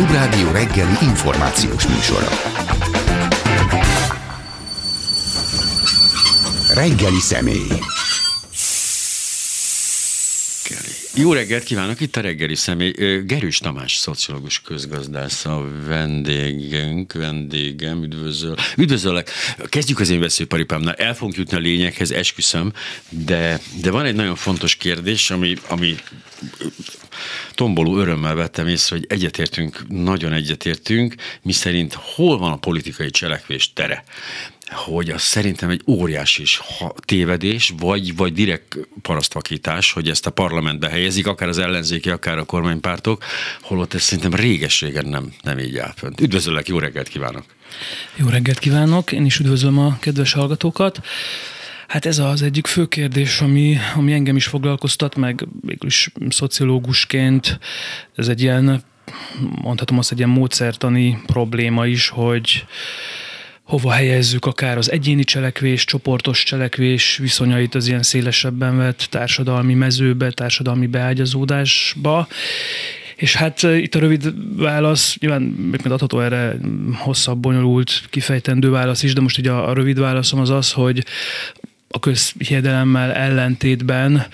Klubrádió reggeli információs műsora. Reggeli személy. Jó reggelt kívánok, itt a reggeli személy. Gerős Tamás, szociológus közgazdász a vendégünk, vendégem, üdvözöl. Üdvözöllek. Kezdjük az én veszőparipámnál. El fogunk jutni a lényeghez, esküszöm, de, de van egy nagyon fontos kérdés, ami, ami tomboló örömmel vettem észre, hogy egyetértünk, nagyon egyetértünk, mi szerint hol van a politikai cselekvés tere hogy az szerintem egy óriási tévedés, vagy, vagy direkt parasztvakítás, hogy ezt a parlamentbe helyezik, akár az ellenzéki, akár a kormánypártok, holott ez szerintem réges-régen nem, nem így áll fönt. Üdvözöllek, jó reggelt kívánok! Jó reggelt kívánok, én is üdvözlöm a kedves hallgatókat. Hát ez az egyik fő kérdés, ami, ami engem is foglalkoztat, meg mégis szociológusként ez egy ilyen, mondhatom azt, egy ilyen módszertani probléma is, hogy hova helyezzük akár az egyéni cselekvés, csoportos cselekvés viszonyait az ilyen szélesebben vett társadalmi mezőbe, társadalmi beágyazódásba. És hát eh, itt a rövid válasz, nyilván még adható erre hosszabb, bonyolult, kifejtendő válasz is, de most ugye a, a rövid válaszom az az, hogy a közhiedelemmel ellentétben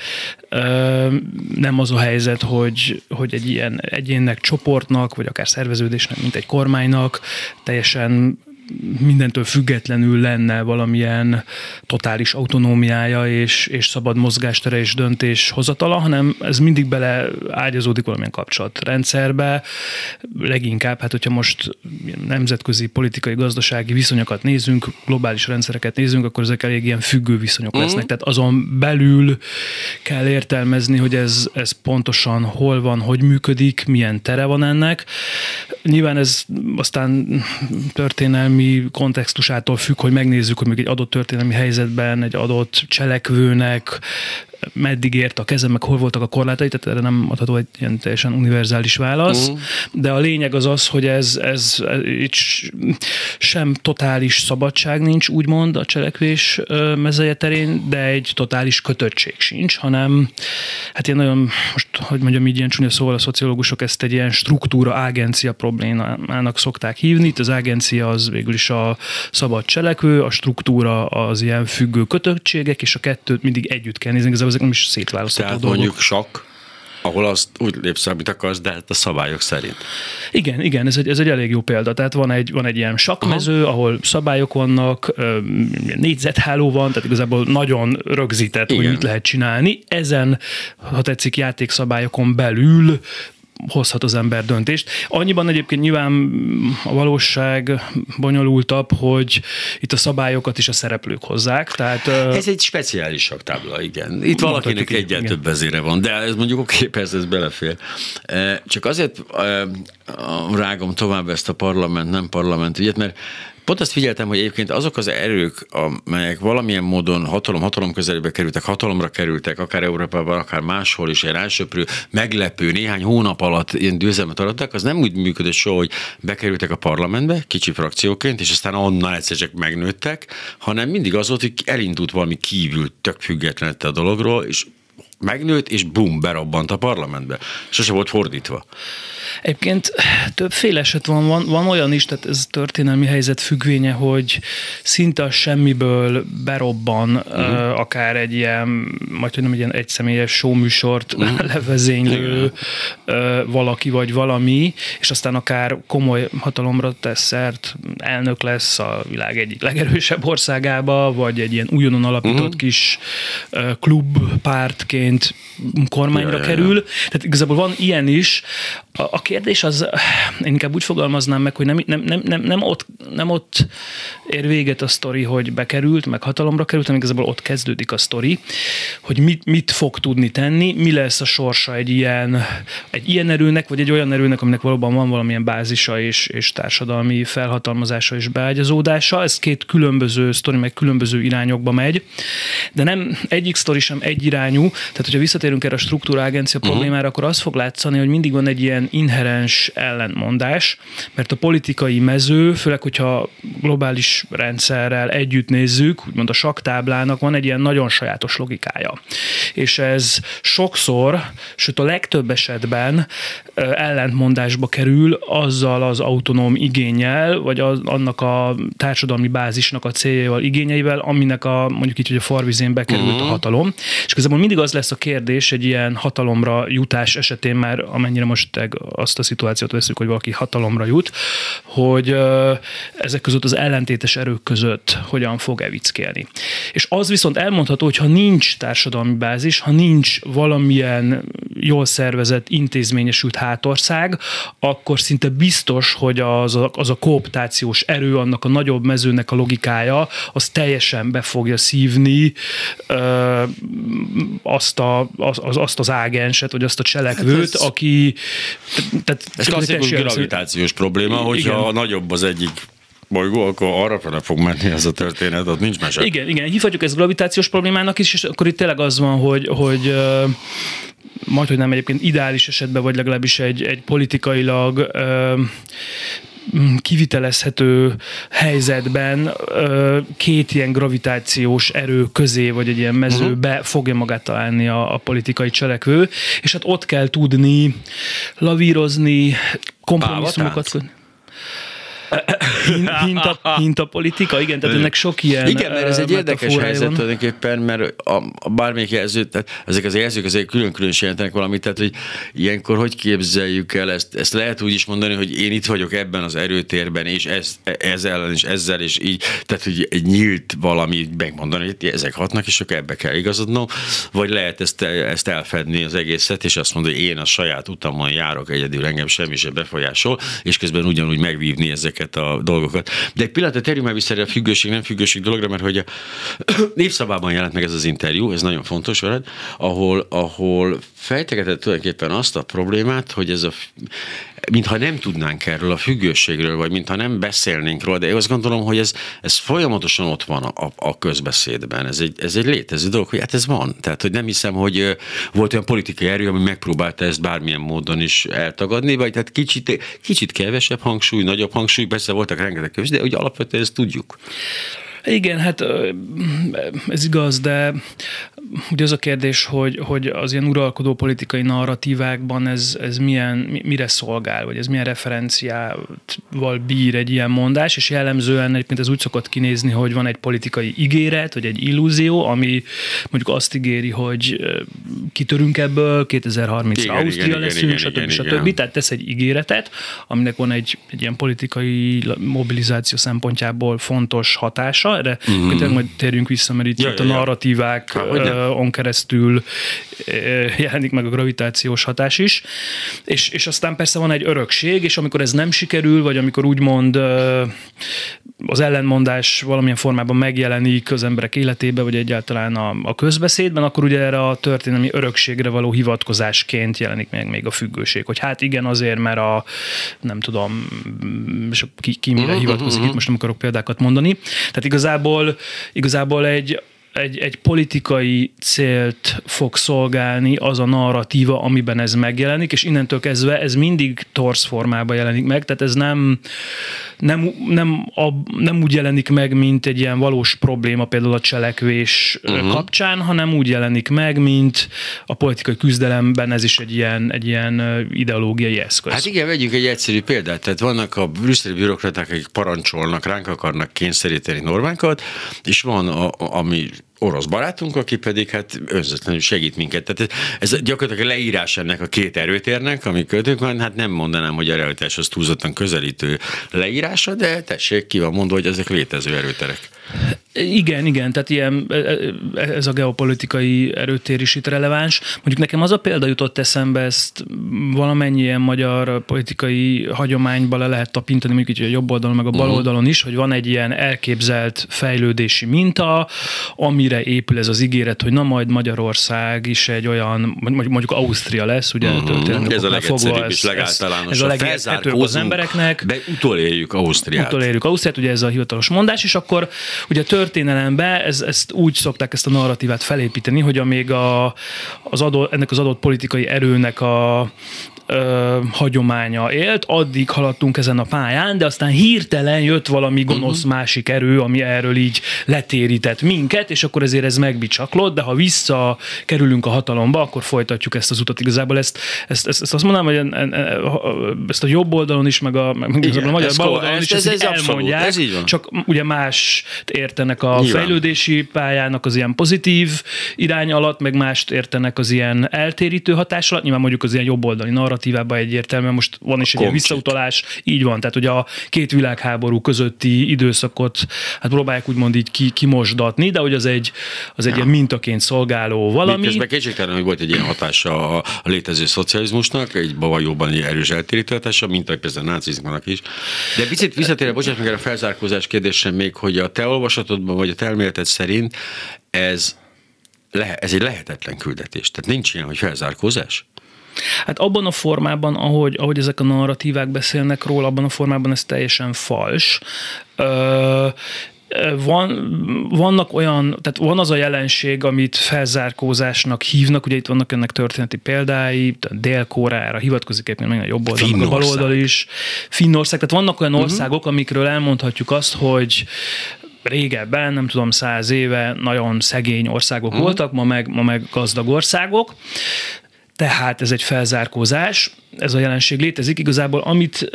ö, nem az a helyzet, hogy, hogy egy ilyen egyénnek, csoportnak, vagy akár szerveződésnek, mint egy kormánynak teljesen mindentől függetlenül lenne valamilyen totális autonómiája és, és szabad mozgástere és döntés hozatala, hanem ez mindig bele ágyazódik valamilyen kapcsolatrendszerbe. Leginkább, hát hogyha most nemzetközi politikai, gazdasági viszonyokat nézünk, globális rendszereket nézünk, akkor ezek elég ilyen függő viszonyok mm. lesznek. Tehát azon belül kell értelmezni, hogy ez, ez pontosan hol van, hogy működik, milyen tere van ennek. Nyilván ez aztán történelmi történelmi kontextusától függ, hogy megnézzük, hogy még egy adott történelmi helyzetben egy adott cselekvőnek meddig ért a kezem, meg hol voltak a korlátai, tehát erre nem adható egy ilyen teljesen univerzális válasz, uh-huh. de a lényeg az az, hogy ez, ez, itt sem totális szabadság nincs, úgymond a cselekvés mezeje terén, de egy totális kötöttség sincs, hanem hát ilyen nagyon, most hogy mondjam így ilyen csúnya szóval a szociológusok ezt egy ilyen struktúra, agencia problémának szokták hívni. Itt az agencia az végül is a szabad cselekvő, a struktúra az ilyen függő kötöttségek, és a kettőt mindig együtt kell nézni, ezek nem is szétválasztható Tehát dolgok. mondjuk sok, ahol azt úgy lépsz, amit akarsz, de hát a szabályok szerint. Igen, igen, ez egy, ez egy elég jó példa. Tehát van egy, van egy ilyen sakkmező, Aha. ahol szabályok vannak, négyzetháló van, tehát igazából nagyon rögzített, igen. hogy mit lehet csinálni. Ezen, ha tetszik, játékszabályokon belül hozhat az ember döntést. Annyiban egyébként nyilván a valóság bonyolultabb, hogy itt a szabályokat is a szereplők hozzák. Tehát, ez egy speciális tábla, igen. Itt valakinek egyen több vezére van, de ez mondjuk oké, okay, persze ez belefér. Csak azért rágom tovább ezt a parlament, nem parlament ügyet, mert Pont azt figyeltem, hogy egyébként azok az erők, amelyek valamilyen módon hatalom, hatalom közelébe kerültek, hatalomra kerültek, akár Európában, akár máshol is, egy rásöprő, meglepő, néhány hónap alatt ilyen győzelmet arattak, az nem úgy működött soha, hogy bekerültek a parlamentbe, kicsi frakcióként, és aztán onnan egyszer csak megnőttek, hanem mindig az volt, hogy elindult valami kívül, tök független a dologról, és megnőtt, és bum, berobbant a parlamentbe. Sose volt fordítva. Egyébként többféle eset van, van, van olyan is, tehát ez történelmi helyzet függvénye, hogy szinte a semmiből berobban uh-huh. akár egy ilyen, majd hogy nem egy ilyen egyszemélyes showműsort uh-huh. levezénylő uh, valaki vagy valami, és aztán akár komoly hatalomra tesz szert, elnök lesz a világ egyik legerősebb országába, vagy egy ilyen újonnan alapított uh-huh. kis uh, klubpártként kormányra ja, kerül. Ja, ja. Tehát igazából van ilyen is. A, kérdés az, én inkább úgy fogalmaznám meg, hogy nem, nem, nem, nem, nem, ott, nem ott ér véget a sztori, hogy bekerült, meg hatalomra került, hanem igazából ott kezdődik a sztori, hogy mit, mit fog tudni tenni, mi lesz a sorsa egy ilyen, egy ilyen erőnek, vagy egy olyan erőnek, aminek valóban van valamilyen bázisa és, és társadalmi felhatalmazása és beágyazódása. Ez két különböző sztori, meg különböző irányokba megy, de nem egyik sztori sem egy irányú, tehát hogyha visszatérünk erre a struktúra agencia uh-huh. problémára, akkor az fog látszani, hogy mindig van egy ilyen inherens ellentmondás, mert a politikai mező, főleg, hogyha globális rendszerrel együtt nézzük, úgymond a saktáblának van egy ilyen nagyon sajátos logikája. És ez sokszor, sőt a legtöbb esetben ellentmondásba kerül azzal az autonóm igényel, vagy az, annak a társadalmi bázisnak a céljával, igényeivel, aminek a mondjuk így, hogy a farvizén bekerült uh-huh. a hatalom. És közben mindig az lesz a kérdés egy ilyen hatalomra jutás esetén már, amennyire most azt a szituációt veszük, hogy valaki hatalomra jut, hogy ezek között az ellentétes erők között hogyan fog evickélni. És az viszont elmondható, hogy ha nincs társadalmi bázis, ha nincs valamilyen jól szervezett, intézményesült hátország, akkor szinte biztos, hogy az a, az a kooptációs erő, annak a nagyobb mezőnek a logikája, az teljesen be fogja szívni ö, azt, a, az, azt az ágenset, vagy azt a cselekvőt, hát ez, aki... Tehát, ez klasszikus gravitációs probléma, hogyha igen. nagyobb az egyik bolygó, akkor arra fele fog menni ez a történet, ott nincs mese. Igen, igen, hívhatjuk ezt gravitációs problémának is, és akkor itt tényleg az van, hogy, hogy majd, hogy nem egyébként ideális esetben, vagy legalábbis egy, egy politikailag kivitelezhető helyzetben két ilyen gravitációs erő közé, vagy egy ilyen mezőbe uh-huh. fogja magát találni a, a politikai cselekvő, és hát ott kell tudni lavírozni, kompromisszumokat kötni. Hinta, hinta politika, igen, tehát ennek sok ilyen Igen, mert ez egy érdekes helyzet tulajdonképpen, mert a, a bármelyik jelző, tehát ezek az jelzők azért külön-külön jelentenek valamit, tehát hogy ilyenkor hogy képzeljük el ezt, ezt lehet úgy is mondani, hogy én itt vagyok ebben az erőtérben, és ez, ezzel és ezzel, és így, tehát hogy egy nyílt valami megmondani, hogy ezek hatnak, és akkor ebbe kell igazodnom, vagy lehet ezt, ezt elfedni az egészet, és azt mondani, hogy én a saját utamon járok egyedül, engem semmi sem befolyásol, és közben ugyanúgy megvívni ezek ezeket a dolgokat. De egy pillanatra térjünk már vissza a függőség, nem függőség dologra, mert hogy a névszabában jelent meg ez az interjú, ez nagyon fontos veled, ahol, ahol fejtegetett tulajdonképpen azt a problémát, hogy ez a mintha nem tudnánk erről a függőségről, vagy mintha nem beszélnénk róla, de én azt gondolom, hogy ez, ez folyamatosan ott van a, a közbeszédben. Ez egy, ez egy létező dolog, hogy hát ez van. Tehát, hogy nem hiszem, hogy volt olyan politikai erő, ami megpróbálta ezt bármilyen módon is eltagadni, vagy tehát kicsit, kicsit kevesebb hangsúly, nagyobb hangsúly, persze voltak rengeteg kövés, de ugye alapvetően ezt tudjuk. Igen, hát ez igaz, de ugye az a kérdés, hogy, hogy az ilyen uralkodó politikai narratívákban ez, ez milyen, mire szolgál, vagy ez milyen referenciával bír egy ilyen mondás, és jellemzően egyébként ez úgy szokott kinézni, hogy van egy politikai ígéret, vagy egy illúzió, ami mondjuk azt ígéri, hogy kitörünk ebből, 2030-ra Ausztria leszünk, stb. Stb. Tehát tesz egy ígéretet, aminek van egy, egy ilyen politikai mobilizáció szempontjából fontos hatása, erre mm-hmm. majd térjünk vissza, mert itt, ja, itt ja, a narratívákon uh, keresztül uh, jelenik meg a gravitációs hatás is, és, és aztán persze van egy örökség, és amikor ez nem sikerül, vagy amikor úgymond az ellenmondás valamilyen formában megjelenik az emberek életébe, vagy egyáltalán a, a közbeszédben, akkor ugye erre a történelmi örökségre való hivatkozásként jelenik meg még a függőség, hogy hát igen, azért, mert a nem tudom, és ki, ki mire uh-huh, hivatkozik, uh-huh. itt most nem akarok példákat mondani. Tehát igazából, igazából egy egy, egy politikai célt fog szolgálni az a narratíva, amiben ez megjelenik, és innentől kezdve ez mindig torsz formában jelenik meg, tehát ez nem, nem, nem, a, nem úgy jelenik meg, mint egy ilyen valós probléma például a cselekvés uh-huh. kapcsán, hanem úgy jelenik meg, mint a politikai küzdelemben ez is egy ilyen, egy ilyen ideológiai eszköz. Hát igen, vegyünk egy egyszerű példát. Tehát vannak a brüsszeli bürokraták, akik parancsolnak, ránk akarnak kényszeríteni normákat, és van, a, ami orosz barátunk, aki pedig hát önzetlenül segít minket. Tehát ez gyakorlatilag a leírás ennek a két erőtérnek, ami költők van, hát nem mondanám, hogy a realitáshoz túlzottan közelítő leírása, de tessék, ki van mondva, hogy ezek létező erőterek. Igen, igen, tehát ilyen, e, e, ez a geopolitikai erőtér is itt releváns. Mondjuk nekem az a példa jutott eszembe, ezt valamennyi ilyen magyar politikai hagyományba le lehet tapintani, mondjuk így a jobb oldalon, meg a bal uh-huh. oldalon is, hogy van egy ilyen elképzelt fejlődési minta, amire épül ez az ígéret, hogy na majd Magyarország is egy olyan, mondjuk Ausztria lesz, ugye uh-huh. történelmi Ez a legegyszerűbb és legáltalánosabb. Ez, ez a legegyszerűbb az embereknek. Be utoléljük Ausztriát. Utoléljük Ausztriát, ugye ez a hivatalos mondás, és akkor ugye a történelemben ez, ezt úgy szokták ezt a narratívát felépíteni, hogy amíg a, az adott, ennek az adott politikai erőnek a, ö, hagyománya élt, addig haladtunk ezen a pályán, de aztán hirtelen jött valami gonosz uh-huh. másik erő, ami erről így letérített minket, és akkor ezért ez megbicsaklott, de ha visszakerülünk a hatalomba, akkor folytatjuk ezt az utat. Igazából ezt, ezt, ezt, ezt azt mondanám, hogy ezt a jobb oldalon is, meg a, meg Igen, a magyar bal oldalon is ez, ez, ez elmondják, abszolút, ez így van. csak ugye más értenek a Nyilván. fejlődési pályának az ilyen pozitív irány alatt, meg mást értenek az ilyen eltérítő hatás alatt. Nyilván mondjuk az ilyen jobboldali narratívában egyértelműen most van is egy ilyen visszautalás, így van, tehát hogy a két világháború közötti időszakot hát próbálják úgymond így ki, kimosdatni, de hogy az egy, az egy ja. ilyen mintaként szolgáló valami. Közben kétségtelen, hogy volt egy ilyen hatása a, a létező szocializmusnak, egy valójában egy erős eltérítő hatása, mint ahogy persze a nácizmnak is. De picit visszatérve, bocsánat meg a felzárkózás kérdésem még, hogy a te olvasatodban, vagy a te elméleted szerint ez, ez egy lehetetlen küldetés. Tehát nincs ilyen, hogy felzárkózás? Hát abban a formában, ahogy, ahogy ezek a narratívák beszélnek róla, abban a formában ez teljesen fals. Ö, van, vannak olyan, tehát van az a jelenség, amit felzárkózásnak hívnak, ugye itt vannak ennek történeti példái, Dél-Koreára hivatkozik éppen meg a jobb oldal, a bal oldal is, Finnország, tehát vannak olyan uh-huh. országok, amikről elmondhatjuk azt, hogy régebben, nem tudom, száz éve nagyon szegény országok uh-huh. voltak, ma meg, ma meg gazdag országok. Tehát ez egy felzárkózás, ez a jelenség létezik. Igazából amit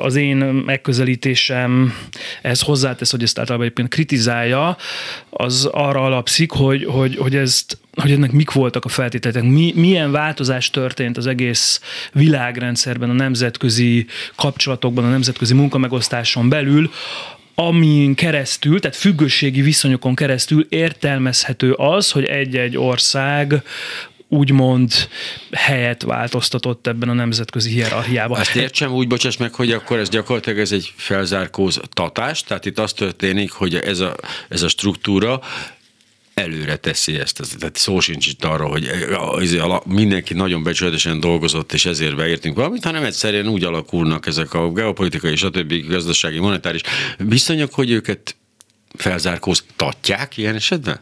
az én megközelítésem ez hozzátesz, hogy ezt általában egyébként kritizálja, az arra alapszik, hogy, hogy, hogy ezt hogy ennek mik voltak a feltételek, mi, milyen változás történt az egész világrendszerben, a nemzetközi kapcsolatokban, a nemzetközi munkamegosztáson belül, amin keresztül, tehát függőségi viszonyokon keresztül értelmezhető az, hogy egy-egy ország úgymond helyet változtatott ebben a nemzetközi hierarchiában. Azt értsem úgy, bocsáss meg, hogy akkor ez gyakorlatilag ez egy felzárkóztatás, tehát itt az történik, hogy ez a, ez a struktúra előre teszi ezt. Tehát szó sincs itt arra, hogy mindenki nagyon becsületesen dolgozott, és ezért beértünk valamit, hanem egyszerűen úgy alakulnak ezek a geopolitikai, stb. gazdasági, monetáris viszonyok, hogy őket felzárkóztatják ilyen esetben?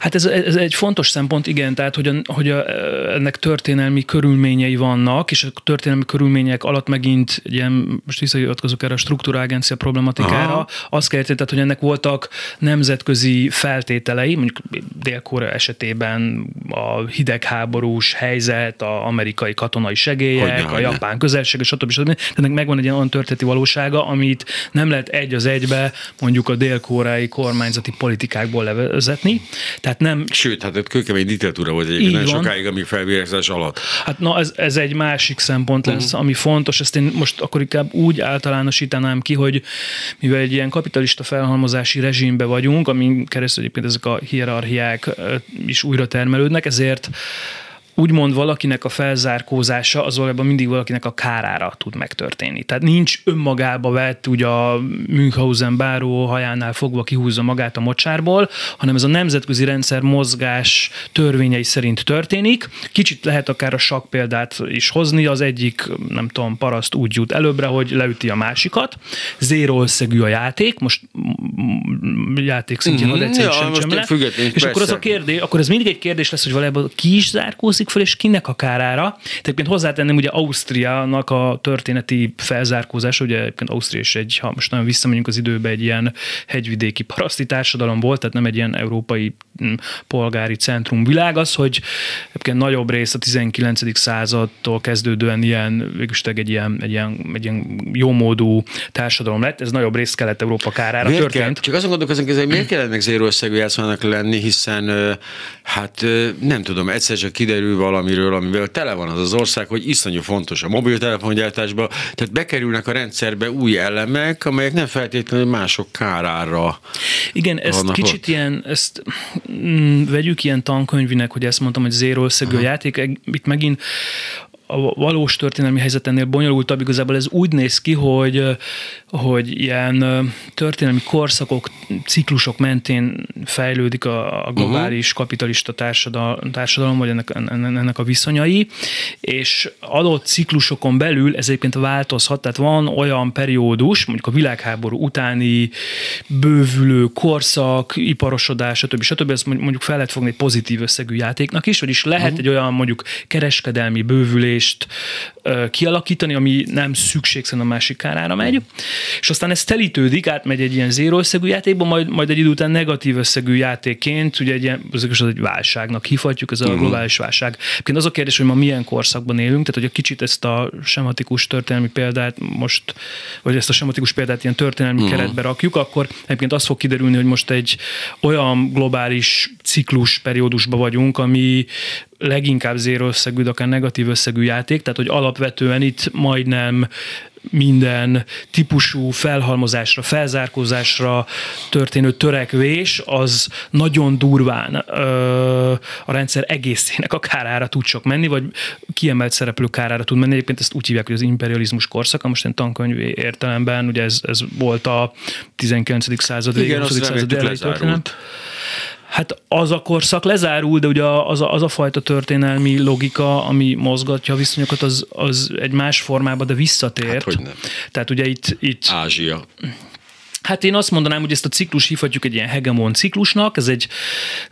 Hát ez, ez egy fontos szempont, igen, tehát hogy, a, hogy a, ennek történelmi körülményei vannak, és a történelmi körülmények alatt megint, ilyen, most visszahivatkozok erre a struktúrágencia problematikára, Aha. azt kell érteni, tehát, hogy ennek voltak nemzetközi feltételei, mondjuk dél esetében a hidegháborús helyzet, a amerikai katonai segélyek, hogyne, a japán közelség, stb. stb. Tehát ennek megvan egy olyan történeti valósága, amit nem lehet egy az egybe mondjuk a dél-koreai kormányzati politikákból levezetni. Tehát tehát nem... Sőt, hát kőkemény diktatúra volt egyébként nagyon sokáig, amíg felvérezés alatt. Hát na, ez, ez egy másik szempont lesz, uh-huh. ami fontos. Ezt én most akkor inkább úgy általánosítanám ki, hogy mivel egy ilyen kapitalista felhalmozási rezsimbe vagyunk, amin keresztül egyébként ezek a hierarchiák is újra termelődnek, ezért úgymond valakinek a felzárkózása az valójában mindig valakinek a kárára tud megtörténni. Tehát nincs önmagába vett, ugye a Münchhausen báró hajánál fogva kihúzza magát a mocsárból, hanem ez a nemzetközi rendszer mozgás törvényei szerint történik. Kicsit lehet akár a sak példát is hozni, az egyik, nem tudom, paraszt úgy jut előbbre, hogy leüti a másikat. Zéro összegű a játék, most játék szintjén mm-hmm, ja, sem, sem le. És persze. akkor az a kérdés, akkor ez mindig egy kérdés lesz, hogy valójában ki is zárkózik föl, és kinek a kárára. Tehát hozzátenném, ugye Ausztriának a történeti felzárkózása, ugye egyébként Ausztria is egy, ha most nagyon visszamegyünk az időbe, egy ilyen hegyvidéki paraszti társadalom volt, tehát nem egy ilyen európai mm, polgári centrum világ, az, hogy egyébként nagyobb rész a 19. századtól kezdődően ilyen, végülis egy ilyen, egy ilyen, egy ilyen jómódú társadalom lett, ez nagyobb rész Kelet-Európa kárára miért történt. Kell, csak azon gondolkozunk, hogy miért kellene meg zéró összegű játszmának lenni, hiszen hát nem tudom, egyszer csak kiderül valamiről, amivel tele van az az ország, hogy iszonyú fontos a mobiltelefongyártásba, tehát bekerülnek a rendszerbe új elemek, amelyek nem feltétlenül mások kárára Igen, ezt kicsit ott. ilyen, ezt mm, vegyük ilyen tankönyvinek, hogy ezt mondtam, hogy zéró összegű a játék, itt megint a valós történelmi helyzet ennél bonyolultabb, igazából ez úgy néz ki, hogy, hogy ilyen történelmi korszakok, ciklusok mentén fejlődik a, a globális uh-huh. kapitalista társadalom, társadalom, vagy ennek, ennek a viszonyai, és adott ciklusokon belül ez egyébként változhat, tehát van olyan periódus, mondjuk a világháború utáni bővülő korszak, iparosodás, stb. stb. ezt mondjuk fel lehet fogni egy pozitív összegű játéknak is, vagyis lehet uh-huh. egy olyan mondjuk kereskedelmi bővülés, viszonyrendezést kialakítani, ami nem szükségszerűen a másik kárára megy, és aztán ez telítődik, átmegy egy ilyen zéró összegű játékba, majd, majd egy idő után negatív összegű játékként, ugye egy ilyen, az egy válságnak hívhatjuk, ez a uh-huh. globális válság. Egyébként az a kérdés, hogy ma milyen korszakban élünk, tehát hogy a kicsit ezt a sematikus történelmi példát most, vagy ezt a sematikus példát ilyen történelmi uh-huh. keretbe rakjuk, akkor egyébként az fog kiderülni, hogy most egy olyan globális ciklus periódusban vagyunk, ami leginkább zéro összegű, akár negatív összegű játék, tehát hogy alapvetően itt majdnem minden típusú felhalmozásra, felzárkózásra történő törekvés, az nagyon durván ö, a rendszer egészének a kárára tud csak menni, vagy kiemelt szereplő kárára tud menni. Egyébként ezt úgy hívják, hogy az imperializmus korszaka, most egy tankönyv értelemben, ugye ez, ez volt a 19. század végén, 20. század elejé történet. Hát az a korszak lezárul, de ugye az a, az a fajta történelmi logika, ami mozgatja a viszonyokat, az, az egy más formában, de visszatért. Hát, hogy nem. Tehát ugye itt, itt... Ázsia. Hát én azt mondanám, hogy ezt a ciklus hívhatjuk egy ilyen hegemon ciklusnak, ez egy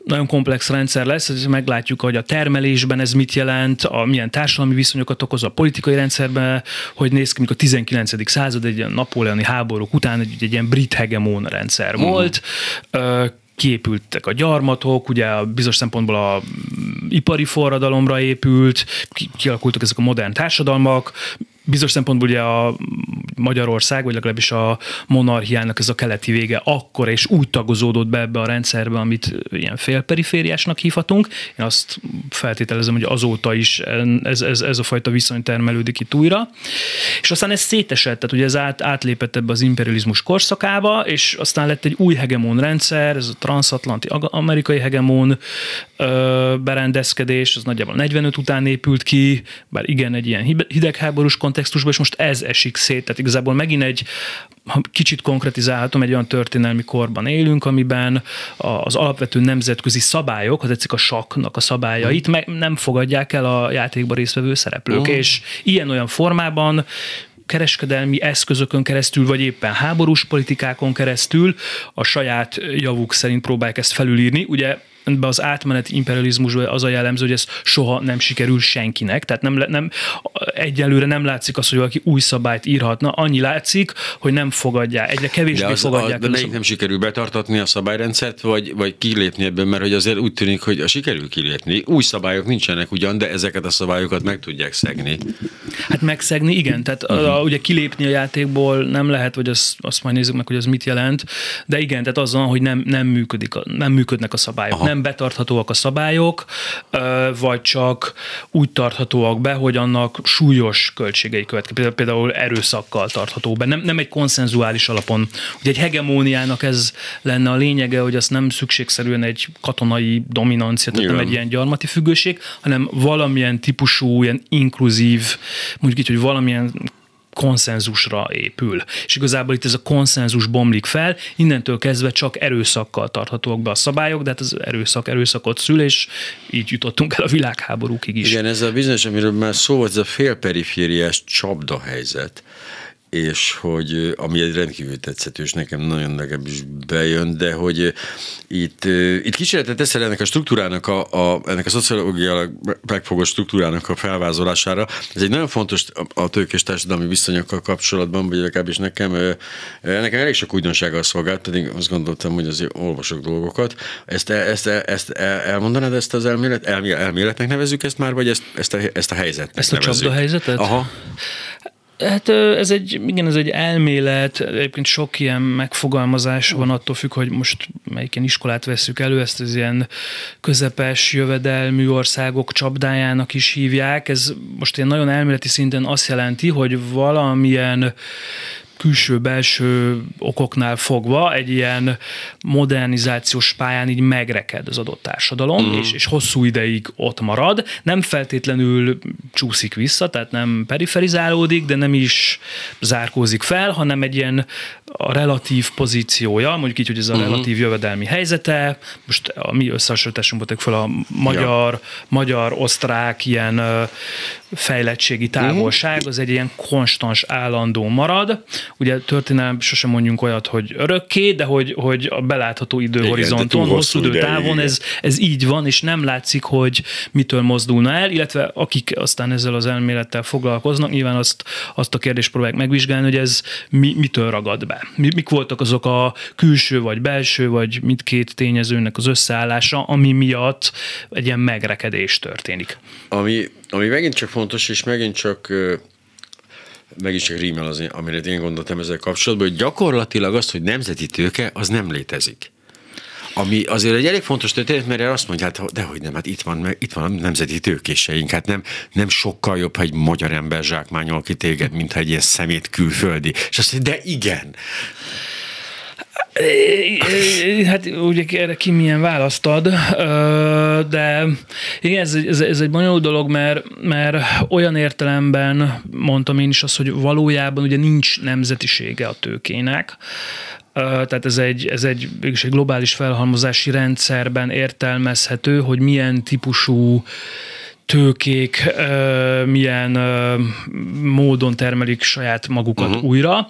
nagyon komplex rendszer lesz, ez meglátjuk, hogy a termelésben ez mit jelent, a milyen társadalmi viszonyokat okoz a politikai rendszerben, hogy néz ki, mikor a 19. század egy ilyen napóleoni háborúk után egy, egy ilyen brit hegemon rendszer uh-huh. volt, kiépültek a gyarmatok, ugye bizonyos szempontból a ipari forradalomra épült, kialakultak ezek a modern társadalmak, bizonyos szempontból ugye a Magyarország, vagy legalábbis a monarchiának ez a keleti vége akkor és úgy tagozódott be ebbe a rendszerbe, amit ilyen félperifériásnak hívhatunk. Én azt feltételezem, hogy azóta is ez, ez, ez a fajta viszony termelődik itt újra. És aztán ez szétesett, tehát ugye ez át, átlépett ebbe az imperializmus korszakába, és aztán lett egy új hegemon rendszer, ez a transatlanti amerikai hegemon berendezkedés, az nagyjából 45 után épült ki, bár igen, egy ilyen hidegháborús kontextusban, és most ez esik szét, tehát igazából megint egy, ha kicsit konkretizálhatom, egy olyan történelmi korban élünk, amiben az alapvető nemzetközi szabályok, az egyszerűen a saknak a szabályait meg nem fogadják el a játékban résztvevő szereplők, uh. és ilyen-olyan formában kereskedelmi eszközökön keresztül, vagy éppen háborús politikákon keresztül a saját javuk szerint próbálják ezt felülírni. Ugye be az átmeneti imperializmusban az a jellemző, hogy ez soha nem sikerül senkinek, tehát nem, nem, egyelőre nem látszik az, hogy valaki új szabályt írhatna, annyi látszik, hogy nem fogadják, egyre kevésbé de az, fogadják. A, de melyik nem sikerül betartatni a szabályrendszert, vagy, vagy kilépni ebben, mert hogy azért úgy tűnik, hogy sikerül kilépni. Új szabályok nincsenek ugyan, de ezeket a szabályokat meg tudják szegni. Hát megszegni, igen, tehát uh-huh. a, ugye kilépni a játékból nem lehet, vagy azt, azt majd nézzük meg, hogy az mit jelent, de igen, tehát az van, hogy nem, nem, működik, nem működnek a szabályok, Aha. nem nem betarthatóak a szabályok, vagy csak úgy tarthatóak be, hogy annak súlyos költségei következnek, például erőszakkal tartható be. Nem, nem egy konszenzuális alapon. Ugye egy hegemóniának ez lenne a lényege, hogy az nem szükségszerűen egy katonai dominancia, tehát Igen. nem egy ilyen gyarmati függőség, hanem valamilyen típusú, ilyen inkluzív, mondjuk így, hogy valamilyen konszenzusra épül. És igazából itt ez a konszenzus bomlik fel, innentől kezdve csak erőszakkal tarthatóak be a szabályok, de hát az erőszak erőszakot szül, és így jutottunk el a világháborúkig is. Igen, ez a bizonyos, amiről már szó volt, ez a félperifériás csapdahelyzet és hogy ami egy rendkívül tetszett, és nekem nagyon legalábbis bejön, de hogy itt, itt kísérletet teszel ennek a struktúrának, a, a, ennek a szociológiailag megfogott struktúrának a felvázolására. Ez egy nagyon fontos a tőkés társadalmi viszonyokkal kapcsolatban, vagy legalábbis nekem, nekem elég sok újdonsággal szolgált, pedig azt gondoltam, hogy azért olvasok dolgokat. Ezt, ezt, ezt elmondanád ezt az elmélet? Elméletnek nevezzük ezt már, vagy ezt, ezt, a, ezt a helyzetet Ezt a csapdahelyzetet? Aha. Hát ez egy, igen, ez egy elmélet, egyébként sok ilyen megfogalmazás van, attól függ, hogy most melyiken iskolát veszük elő, ezt az ilyen közepes jövedelmű országok csapdájának is hívják. Ez most ilyen nagyon elméleti szinten azt jelenti, hogy valamilyen külső-belső okoknál fogva egy ilyen modernizációs pályán így megreked az adott társadalom, uh-huh. és, és hosszú ideig ott marad. Nem feltétlenül csúszik vissza, tehát nem periferizálódik, de nem is zárkózik fel, hanem egy ilyen a relatív pozíciója, mondjuk így, hogy ez a uh-huh. relatív jövedelmi helyzete, most a mi összehasonlításunkból fel a magyar, ja. magyar-osztrák ilyen fejlettségi távolság, az egy ilyen konstans állandó marad, ugye történelem sosem mondjunk olyat, hogy örökké, de hogy, hogy a belátható időhorizonton, Igen, hosszú időtávon ez, ez így van, és nem látszik, hogy mitől mozdulna el, illetve akik aztán ezzel az elmélettel foglalkoznak, nyilván azt, azt a kérdést próbálják megvizsgálni, hogy ez mi, mitől ragad be. Mi, mik voltak azok a külső vagy belső, vagy mindkét tényezőnek az összeállása, ami miatt egy ilyen megrekedés történik. Ami, ami megint csak fontos, és megint csak megint csak rímel az, amire én gondoltam ezzel kapcsolatban, hogy gyakorlatilag az, hogy nemzeti tőke, az nem létezik. Ami azért egy elég fontos történet, mert azt mondja, hát dehogy nem, hát itt van, itt van a nemzeti tőkéseink, hát nem, nem sokkal jobb, ha egy magyar ember zsákmányol ki téged, mint ha egy ilyen szemét külföldi. És azt mondja, de igen. Hát ugye erre ki milyen választ ad, de igen, ez, ez, ez egy bonyolult dolog, mert, mert olyan értelemben mondtam én is azt, hogy valójában ugye nincs nemzetisége a tőkének, tehát ez egy, ez egy, egy globális felhalmozási rendszerben értelmezhető, hogy milyen típusú tőkék milyen módon termelik saját magukat uh-huh. újra,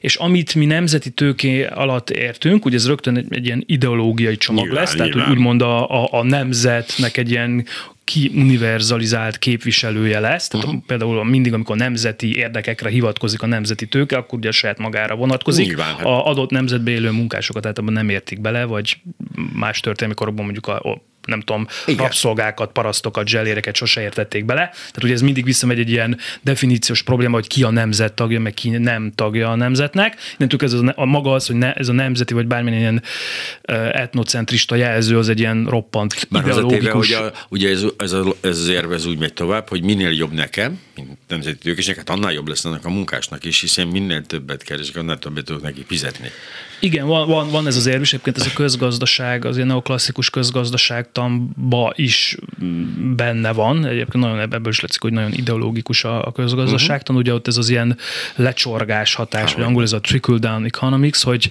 és amit mi nemzeti tőké alatt értünk, ugye ez rögtön egy, egy ilyen ideológiai csomag nyilván, lesz, nyilván. tehát úgymond a, a, a nemzetnek egy ilyen kiuniverzalizált képviselője lesz. Tehát uh-huh. például mindig, amikor nemzeti érdekekre hivatkozik a nemzeti tőke, akkor ugye a saját magára vonatkozik. Nyilván, hát. A adott nemzetbe élő munkásokat tehát abban nem értik bele, vagy más történelmi korokban mondjuk a, nem tudom, Igen. rabszolgákat, parasztokat, zseléreket sose értették bele. Tehát ugye ez mindig visszamegy egy ilyen definíciós probléma, hogy ki a nemzet tagja, meg ki nem tagja a nemzetnek. Innentől ez a, a maga az, hogy ne, ez a nemzeti vagy bármilyen ilyen etnocentrista jelző, az egy ilyen roppant Már ideológikus... hogy a, ugye ez, ez, a, ez az érve ez úgy megy tovább, hogy minél jobb nekem, mint nemzeti tőkésnek, hát annál jobb lesz annak a munkásnak is, hiszen minél többet keresik, annál többet tudok neki fizetni. Igen, van, van, van ez az érv, és egyébként ez a közgazdaság, az ilyen neoklasszikus közgazdaságtanba is benne van. Egyébként nagyon ebből is látszik, hogy nagyon ideológikus a, a közgazdaságtan. Uh-huh. Ugye ott ez az ilyen lecsorgás hatás, vagy angol ez a trickle-down economics, hogy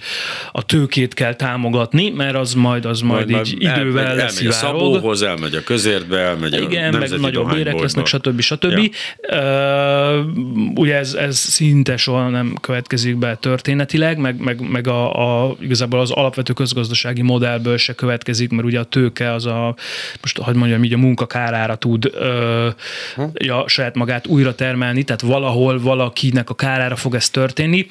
a tőkét kell támogatni, mert az majd, az majd, majd így majd idővel elmegy, elmegy a szabóhoz, elmegy a közértbe, elmegy Igen, a meg nagyobb érek lesznek, stb. stb. Ja. Uh, ugye ez, ez szinte soha nem következik be történetileg, meg, meg, meg a, a, igazából az alapvető közgazdasági modellből se következik, mert ugye a tőke az a, most hogy mondjam így, a munka kárára tud ö, hm. ja, saját magát újra termelni, tehát valahol valakinek a kárára fog ez történni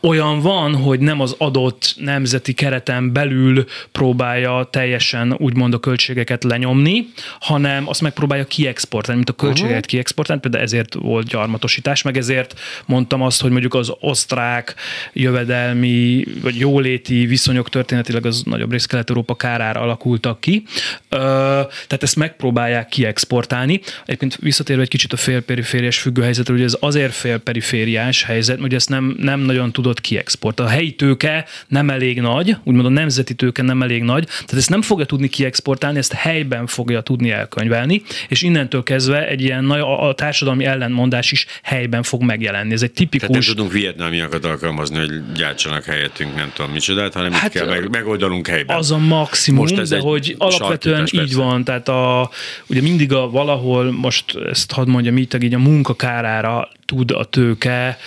olyan van, hogy nem az adott nemzeti kereten belül próbálja teljesen úgymond a költségeket lenyomni, hanem azt megpróbálja kiexportálni, mint a költségeket uh-huh. kiexportálni, például ezért volt gyarmatosítás, meg ezért mondtam azt, hogy mondjuk az osztrák jövedelmi vagy jóléti viszonyok történetileg az nagyobb rész Kelet-Európa kárára alakultak ki. Tehát ezt megpróbálják kiexportálni. Egyébként visszatérve egy kicsit a félperifériás függőhelyzetre, hogy ez azért félperifériás helyzet, hogy ezt nem, nem nagyon tud tudod kiexportálni. A helyi tőke nem elég nagy, úgymond a nemzeti tőke nem elég nagy, tehát ezt nem fogja tudni kiexportálni, ezt helyben fogja tudni elkönyvelni, és innentől kezdve egy ilyen nagy, a, a társadalmi ellenmondás is helyben fog megjelenni. Ez egy tipikus... Tehát nem tudunk vietnámiakat alkalmazni, hogy gyártsanak helyettünk, nem tudom micsodát, hanem hát, kell meg, megoldanunk helyben. Az a maximum, most ez de hogy alapvetően így persze. van, tehát a, ugye mindig a valahol, most ezt hadd mondjam így, így a munkakárára tud a tőke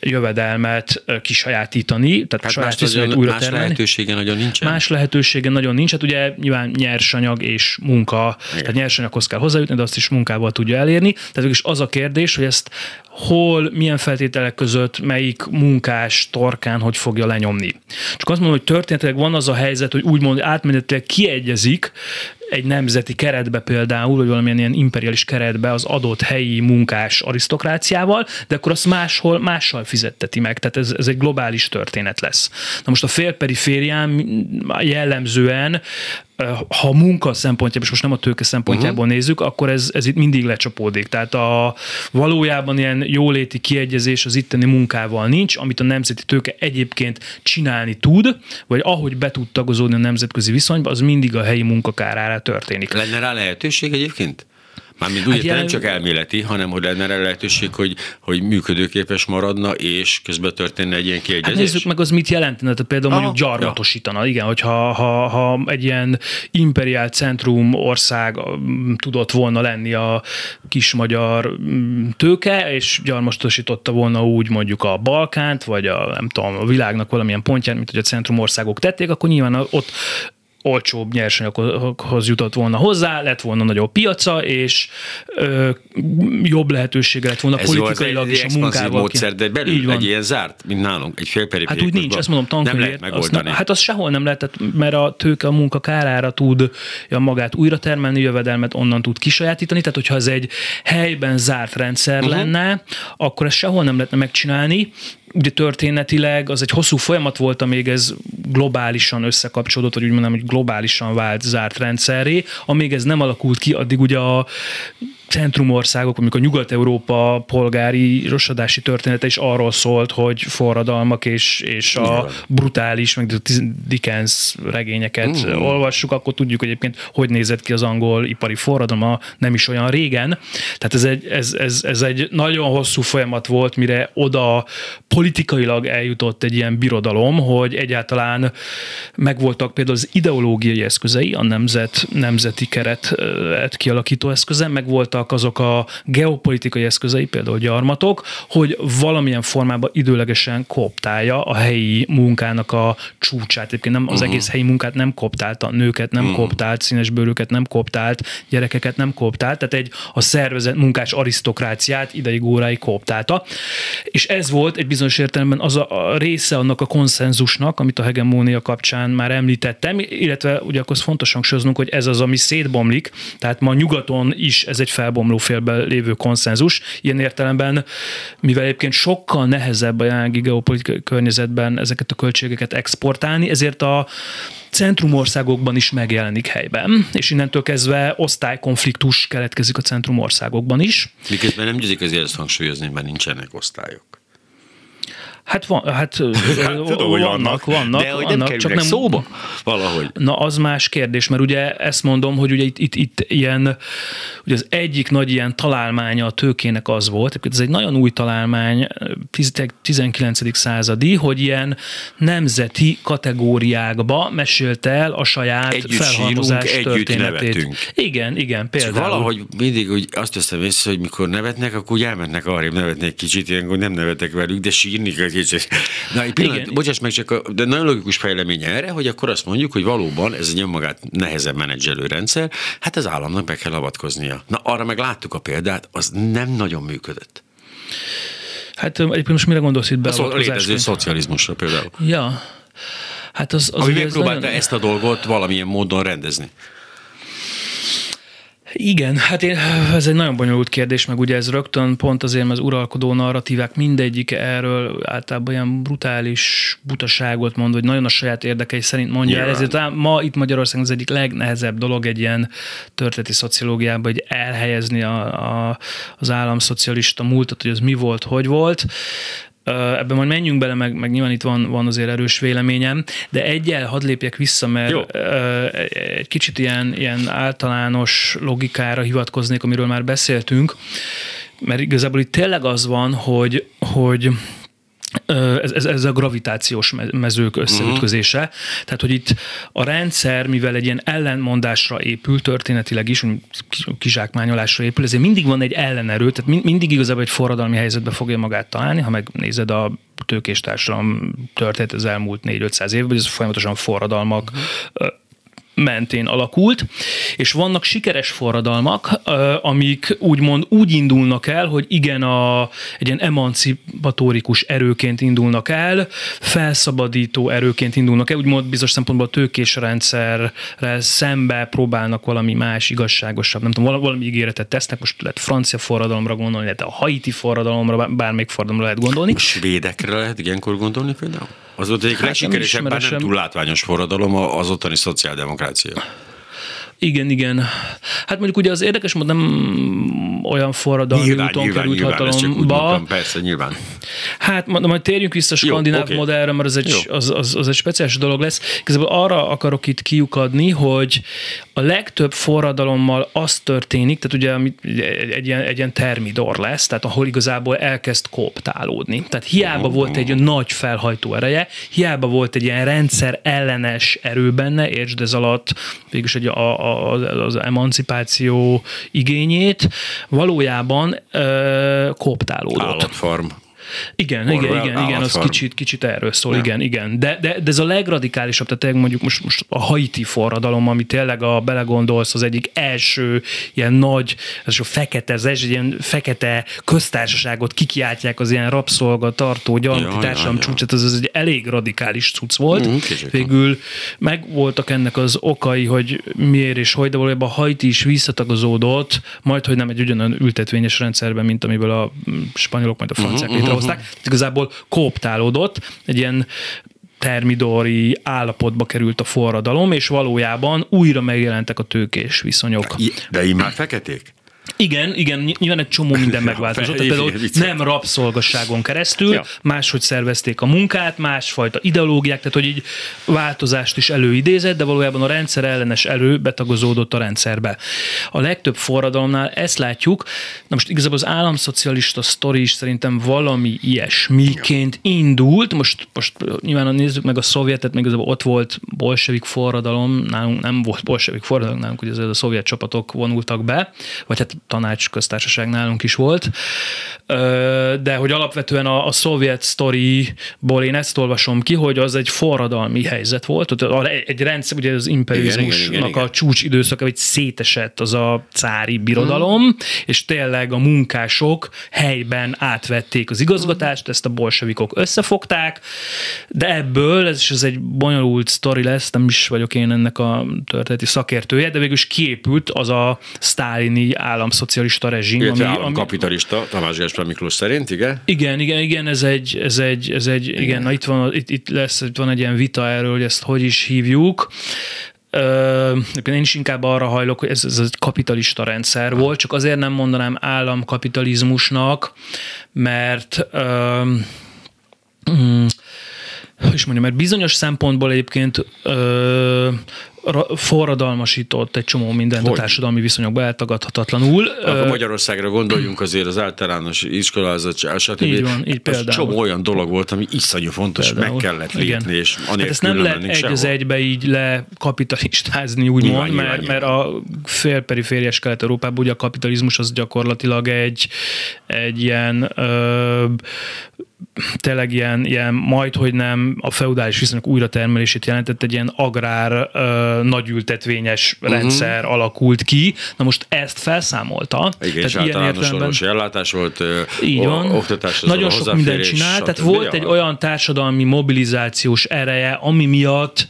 jövedelmet kisajátítani, tehát hát saját más, újra más termelni. lehetősége nagyon nincsen. Más lehetősége nagyon nincs, hát ugye nyilván nyersanyag és munka, Igen. tehát nyersanyaghoz kell hozzájutni, de azt is munkával tudja elérni. Tehát is az a kérdés, hogy ezt hol, milyen feltételek között, melyik munkás torkán hogy fogja lenyomni. Csak azt mondom, hogy történetileg van az a helyzet, hogy úgymond átmenetileg kiegyezik egy nemzeti keretbe például, vagy valamilyen ilyen imperialis keretbe az adott helyi munkás arisztokráciával, de akkor azt máshol mással fizetteti meg. Tehát ez, ez egy globális történet lesz. Na most a félperiférián jellemzően ha a munka szempontjából, és most nem a tőke szempontjából uh-huh. nézzük, akkor ez, ez itt mindig lecsapódik. Tehát a valójában ilyen jóléti kiegyezés az itteni munkával nincs, amit a nemzeti tőke egyébként csinálni tud, vagy ahogy be tud tagozódni a nemzetközi viszonyba, az mindig a helyi munkakárára történik. Lenne rá lehetőség egyébként? Mármint úgy hát jelen... nem csak elméleti, hanem hogy lenne rá lehetőség, hogy, hogy működőképes maradna, és közben történne egy ilyen kiegyezés. Hát nézzük meg, az mit jelentene. Tehát például Aha, mondjuk gyarmatosítana. Ja. Igen, hogyha ha, ha egy ilyen imperiál centrum ország tudott volna lenni a kis magyar tőke, és gyarmatosította volna úgy mondjuk a Balkánt, vagy a, nem tudom, a világnak valamilyen pontján, mint hogy a centrum országok tették, akkor nyilván ott olcsóbb nyersanyaghoz jutott volna hozzá, lett volna nagyobb piaca, és ö, jobb lehetősége lett volna Ez politikailag is a munkával. módszer, de belül Így van. egy ilyen zárt, mint nálunk, egy Hát úgy nincs, ezt mondom, tankönyvért. Nem lehet megoldani. Azt, hát az sehol nem lehet, mert a tőke a munka kárára tud ja, magát újra termelni, jövedelmet onnan tud kisajátítani, tehát hogyha ez egy helyben zárt rendszer uh-huh. lenne, akkor ezt sehol nem lehetne megcsinálni, ugye történetileg az egy hosszú folyamat volt, amíg ez globálisan összekapcsolódott, vagy úgy mondom, hogy globálisan vált zárt rendszerré. Amíg ez nem alakult ki, addig ugye a centrumországok, amikor Nyugat-Európa polgári rosadási története is arról szólt, hogy forradalmak és, és a brutális, meg Dickens regényeket uh. olvassuk, akkor tudjuk hogy egyébként, hogy nézett ki az angol ipari forradalma nem is olyan régen. Tehát ez egy, ez, ez, ez egy nagyon hosszú folyamat volt, mire oda politikailag eljutott egy ilyen birodalom, hogy egyáltalán megvoltak például az ideológiai eszközei, a nemzet, nemzeti keret kialakító eszköze, meg voltak azok a geopolitikai eszközei, például gyarmatok, hogy valamilyen formában időlegesen koptálja a helyi munkának a csúcsát. Egyébként nem, az uh-huh. egész helyi munkát nem koptálta, nőket nem uh-huh. koptált, színesbőröket nem koptált, gyerekeket nem koptált, tehát egy a szervezet munkás arisztokráciát ideig óráig koptálta. És ez volt egy bizonyos értelemben az a, a része annak a konszenzusnak, amit a hegemónia kapcsán már említettem, illetve ugye akkor fontos hangsúlyoznunk, hogy ez az, ami szétbomlik, tehát ma nyugaton is ez egy felbomló félben lévő konszenzus. Ilyen értelemben, mivel egyébként sokkal nehezebb a jelenlegi geopolitikai környezetben ezeket a költségeket exportálni, ezért a centrumországokban is megjelenik helyben, és innentől kezdve osztálykonfliktus keletkezik a centrumországokban is. Miközben nem győzik azért ezt hangsúlyozni, mert nincsenek osztályok. Hát, van, hát, hát tudom, hogy vannak, vannak, de hogy nem vannak, csak nem szóba valahogy. Na, az más kérdés, mert ugye ezt mondom, hogy ugye itt, itt, itt ilyen, ugye az egyik nagy ilyen találmánya a tőkének az volt, ez egy nagyon új találmány, 19. századi, hogy ilyen nemzeti kategóriákba mesélte el a saját együtt felhalmozás sírunk, történetét. Együtt nevetünk. Igen, igen, például. Csak valahogy mindig úgy azt teszem észre, hogy mikor nevetnek, akkor úgy elmennek arrébb nevetni egy kicsit, ilyenkor nem nevetek velük, de sírni Na, egy pillanat, Igen. bocsáss meg, csak a, de nagyon logikus fejlemény erre, hogy akkor azt mondjuk, hogy valóban ez egy önmagát nehezebb menedzselő rendszer, hát az államnak be kell avatkoznia. Na, arra meg láttuk a példát, az nem nagyon működött. Hát egyébként most mire gondolsz itt be? A létező szocializmusra például. Ja. Hát az, az Ami megpróbálta nagyon... ezt a dolgot valamilyen módon rendezni. Igen, hát én, ez egy nagyon bonyolult kérdés, meg ugye ez rögtön pont azért, az uralkodó narratívák mindegyik erről általában olyan brutális butaságot mond, hogy nagyon a saját érdekei szerint mondja el. Ezért ma itt Magyarországon az egyik legnehezebb dolog egy ilyen történeti szociológiában, hogy elhelyezni a, a, az államszocialista múltat, hogy az mi volt, hogy volt. Ebben majd menjünk bele, meg, meg nyilván itt van, van azért erős véleményem, de egyel hadd lépjek vissza, mert Jó. egy kicsit ilyen, ilyen általános logikára hivatkoznék, amiről már beszéltünk, mert igazából itt tényleg az van, hogy, hogy ez, ez, ez a gravitációs mezők összeütközése. Uh-huh. Tehát, hogy itt a rendszer, mivel egy ilyen ellenmondásra épül, történetileg is, kizsákmányolásra épül, ezért mindig van egy ellenerő, tehát mindig igazából egy forradalmi helyzetbe fogja magát találni, ha megnézed a tőkés társadalom történet az elmúlt 4-500 évben, ez folyamatosan forradalmak uh-huh mentén alakult, és vannak sikeres forradalmak, amik úgymond úgy indulnak el, hogy igen, a, egy ilyen emancipatórikus erőként indulnak el, felszabadító erőként indulnak el, úgymond bizonyos szempontból a tőkés rendszerrel szembe próbálnak valami más, igazságosabb, nem tudom, valami ígéretet tesznek, most lehet francia forradalomra gondolni, lehet a haiti forradalomra, bármelyik forradalomra lehet gondolni. A svédekre lehet ilyenkor gondolni például? Az volt egyik hát legsikeresebb, bár nem túl látványos forradalom az ottani szociáldemokrácia. Igen, igen. Hát mondjuk ugye az érdekes mód nem olyan forradalmi Nyilván, úton nyilván, került nyilván, hatalomba. mondtam, persze, nyilván. Hát majd, majd térjünk vissza a skandináv oké. modellre, mert az egy, Jó. az, az, az egy speciális dolog lesz. Igazából arra akarok itt kiukadni, hogy a legtöbb forradalommal az történik, tehát ugye egy, ilyen, egy ilyen termidor lesz, tehát ahol igazából elkezd kooptálódni. Tehát hiába volt egy nagy felhajtó ereje, hiába volt egy ilyen rendszer ellenes erő benne, értsd ez alatt végülis egy, a, a, az emancipáció igényét, valójában ö, kooptálódott. Állatfarm. Igen, Orwell igen, igen, igen, az kicsit, kicsit erről szól, igen, igen. De, de, de ez a legradikálisabb, tehát tényleg mondjuk most, most a haiti forradalom, ami tényleg a belegondolsz, az egyik első ilyen nagy, ez a fekete, ez egy ilyen fekete köztársaságot kikiáltják az ilyen rabszolga tartó gyarmati társadalom csúcsát, ez, ez egy elég radikális cucc volt. Kicsit. Végül meg voltak ennek az okai, hogy miért és hogy, de valójában a Haiti is visszatagozódott, majd hogy nem egy ugyanolyan ültetvényes rendszerben, mint amiből a mm, spanyolok majd a franciák Mhm, létrehozták. Tehát Igazából kooptálódott, egy ilyen termidori állapotba került a forradalom, és valójában újra megjelentek a tőkés viszonyok. De így már feketék? Igen, igen, ny- nyilván egy csomó minden megváltozott. Például nem rabszolgasságon keresztül, Ja. máshogy szervezték a munkát, másfajta ideológiák, tehát hogy így változást is előidézett, de valójában a rendszer ellenes erő betagozódott a rendszerbe. A legtöbb forradalomnál ezt látjuk, na most igazából az államszocialista sztori is szerintem valami ilyesmiként indult, most, most nyilván nézzük meg a szovjetet, még igazából ott volt bolsevik forradalom, nálunk nem volt bolsevik forradalom, nálunk ugye azért a szovjet csapatok vonultak be, vagy hát tanács köztársaság nálunk is volt, de hogy alapvetően a, a szovjet sztoriból én ezt olvasom ki, hogy az egy forradalmi helyzet volt, egy rendszer, ugye az imperializmusnak a csúcs időszaka, hogy szétesett az a cári birodalom, és tényleg a munkások helyben átvették az igazgatást, ezt a bolsevikok összefogták, de ebből, ez is ez egy bonyolult sztori lesz, nem is vagyok én ennek a történeti szakértője, de végül is kiépült az a sztálini államszocialista rezsim, Illetve ami, ami, államkapitalista, Tamás Gáspár Miklós szerint, igen? igen, igen, igen, ez egy, ez egy, ez egy igen, igen na itt, van, itt, itt lesz, itt van egy ilyen vita erről, hogy ezt hogy is hívjuk. Ö, én is inkább arra hajlok, hogy ez, ez egy kapitalista rendszer volt, csak azért nem mondanám államkapitalizmusnak, mert ö, mm, is mondjam, mert bizonyos szempontból egyébként ö, forradalmasított egy csomó mindent Hogy? a társadalmi viszonyokba eltagadhatatlanul. Akkor Magyarországra gondoljunk azért az általános iskolázat, stb. Így van, így például. csomó olyan dolog volt, ami iszonyú fontos, Például. meg kellett Igen. lépni, és Hát anélkül ezt nem lehet egy az egybe így lekapitalistázni, úgymond, Nyilván, nyilván, mert, nyilván. mert a félperifériás kelet-európában ugye a kapitalizmus az gyakorlatilag egy, egy ilyen ö, tényleg ilyen, ilyen majd, hogy nem a feudális viszonyok újratermelését jelentett, egy ilyen agrár ö, nagyültetvényes Mhm. rendszer alakult ki. Na most ezt felszámolta. Igen, és általános orvosi ellátás volt, így van. oktatás, Nagyon sok mindent csinál, tehát volt egy olyan társadalmi mobilizációs ereje, ami miatt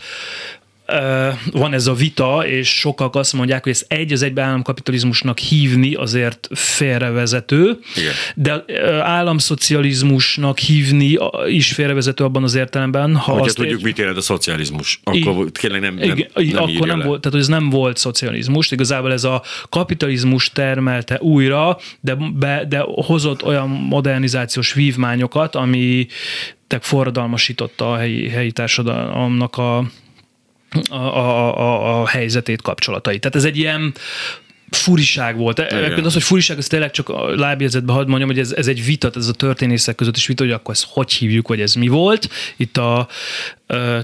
van ez a vita, és sokak azt mondják, hogy ezt egy az egybe államkapitalizmusnak hívni azért félrevezető, Igen. de államszocializmusnak hívni is félrevezető abban az értelemben, ha Ha azt tudjuk, ér- mit jelent a szocializmus, akkor tényleg nem, nem, igen, nem akkor írja nem le. volt, tehát hogy ez nem volt szocializmus, igazából ez a kapitalizmus termelte újra, de, be, de hozott olyan modernizációs vívmányokat, ami tek forradalmasította a helyi, helyi társadalomnak a, a, a, a, a helyzetét, kapcsolatait. Tehát ez egy ilyen furiság volt. Igen. Az, hogy furiság, az tényleg csak a lábjegyzetbe hadd mondjam, hogy ez, ez egy vita, ez a történészek között is vita, hogy akkor ezt hogy hívjuk, vagy ez mi volt. Itt a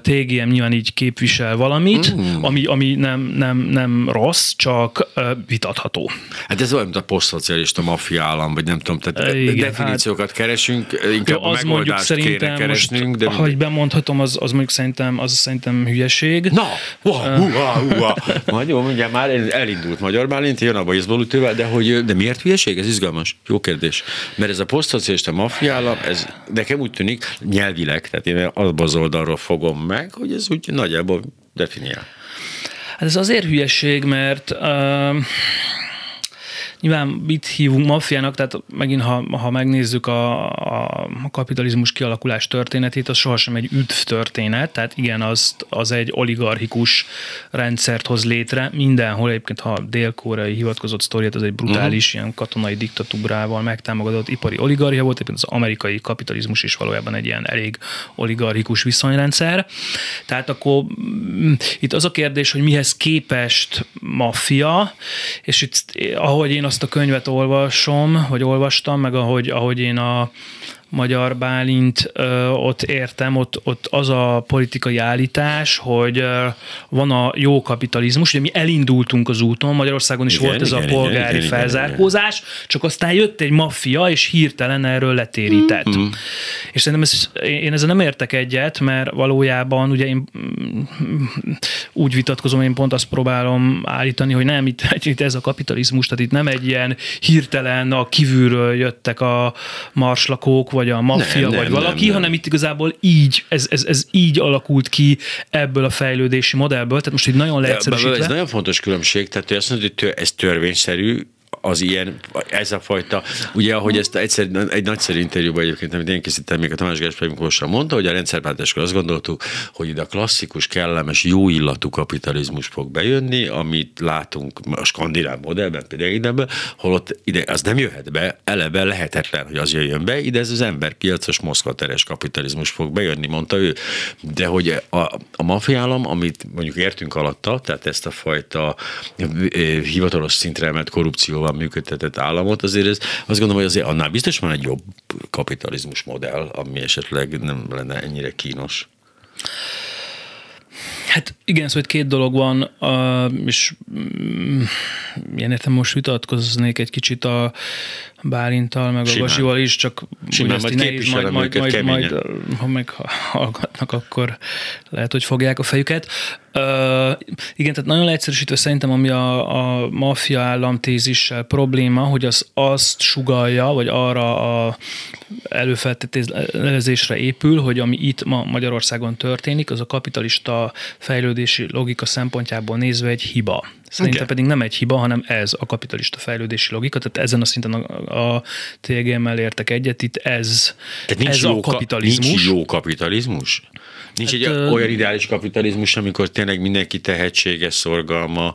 TGM nyilván így képvisel valamit, mm. ami, ami nem, nem, nem rossz, csak vitatható. Hát ez olyan, mint a posztszocialista maffia állam, vagy nem tudom, tehát Igen, definíciókat keresünk, inkább Jó, az mondjuk szerintem keresnünk, most, de ha így bemondhatom, az, az mondjuk szerintem, az szerintem hülyeség. Na, húha, húha, húha. Majd jó, mindjárt már elindult Magyar Bálint, jön a bajzbolütővel, de hogy, de miért hülyeség? Ez izgalmas. Jó kérdés. Mert ez a posztszocialista maffiállam, ez nekem úgy tűnik nyelvileg, tehát én abban az oldalról fogom meg, hogy ez úgy nagyjából definiál. Hát ez azért hülyeség, mert uh, nyilván mit hívunk maffiának, tehát megint ha, ha megnézzük a, a kapitalizmus kialakulás történetét, az sohasem egy üdv történet, tehát igen, az, az egy oligarchikus rendszert hoz létre, mindenhol egyébként, ha dél-koreai hivatkozott sztoriát, az egy brutális uh-huh. ilyen katonai diktatúrával megtámogatott ipari oligarchia volt, egyébként az amerikai kapitalizmus is valójában egy ilyen elég oligarchikus viszonyrendszer. Tehát akkor mm, itt az a kérdés, hogy mihez képest maffia, és itt ahogy én azt a könyvet olvasom, vagy olvastam, meg ahogy, ahogy én a, Magyar Bálint ott értem, ott, ott az a politikai állítás, hogy van a jó kapitalizmus, ugye mi elindultunk az úton, Magyarországon is igen, volt ez igen, a polgári igen, felzárkózás, igen, igen. csak aztán jött egy maffia, és hirtelen erről letérített. Mm-hmm. És szerintem ez, én ezzel nem értek egyet, mert valójában ugye én mm, úgy vitatkozom, én pont azt próbálom állítani, hogy nem, itt, itt ez a kapitalizmus, tehát itt nem egy ilyen hirtelen a kívülről jöttek a marslakók, vagy a maffia, nem, vagy nem, valaki, nem, nem. hanem itt igazából így, ez, ez, ez így alakult ki ebből a fejlődési modellből. Tehát most így nagyon leegyszerűsítve. Ez nagyon fontos különbség, tehát hogy azt mondod, hogy ez törvényszerű, az ilyen, ez a fajta, ugye ahogy ezt egyszer, egy nagyszerű interjúban egyébként, amit én készítettem, még a Tamás Gáspár mondta, hogy a rendszerváltáskor azt gondoltuk, hogy ide a klasszikus, kellemes, jó illatú kapitalizmus fog bejönni, amit látunk a skandináv modellben, például ideben, holott ide az nem jöhet be, eleve lehetetlen, hogy az jöjjön be, ide ez az emberpiacos moszkvateres kapitalizmus fog bejönni, mondta ő. De hogy a, a mafiállam, amit mondjuk értünk alatta, tehát ezt a fajta hivatalos szintre emelt korrupcióval jobban működtetett államot, azért ez, azt gondolom, hogy azért annál biztos van egy jobb kapitalizmus modell, ami esetleg nem lenne ennyire kínos. Hát igen, szóval két dolog van, és mm, ilyen értem most vitatkoznék egy kicsit a Bálintal, meg Simán. a Gasival is, csak Simán, majd nehéz, majd, majd, majd, majd, ha meghallgatnak, akkor lehet, hogy fogják a fejüket. Igen, tehát nagyon leegyszerűsítve szerintem, ami a, a maffia államtézissel probléma, hogy az azt sugalja, vagy arra a előfeltételezésre épül, hogy ami itt ma Magyarországon történik, az a kapitalista fejlődési logika szempontjából nézve egy hiba. Szerintem okay. pedig nem egy hiba, hanem ez a kapitalista fejlődési logika, tehát ezen a szinten a, a TGM-mel értek egyet, itt ez, tehát nincs ez jó a kapitalizmus. Nincs jó kapitalizmus? Nincs hát, egy olyan ideális kapitalizmus, amikor tényleg mindenki tehetséges szorgalma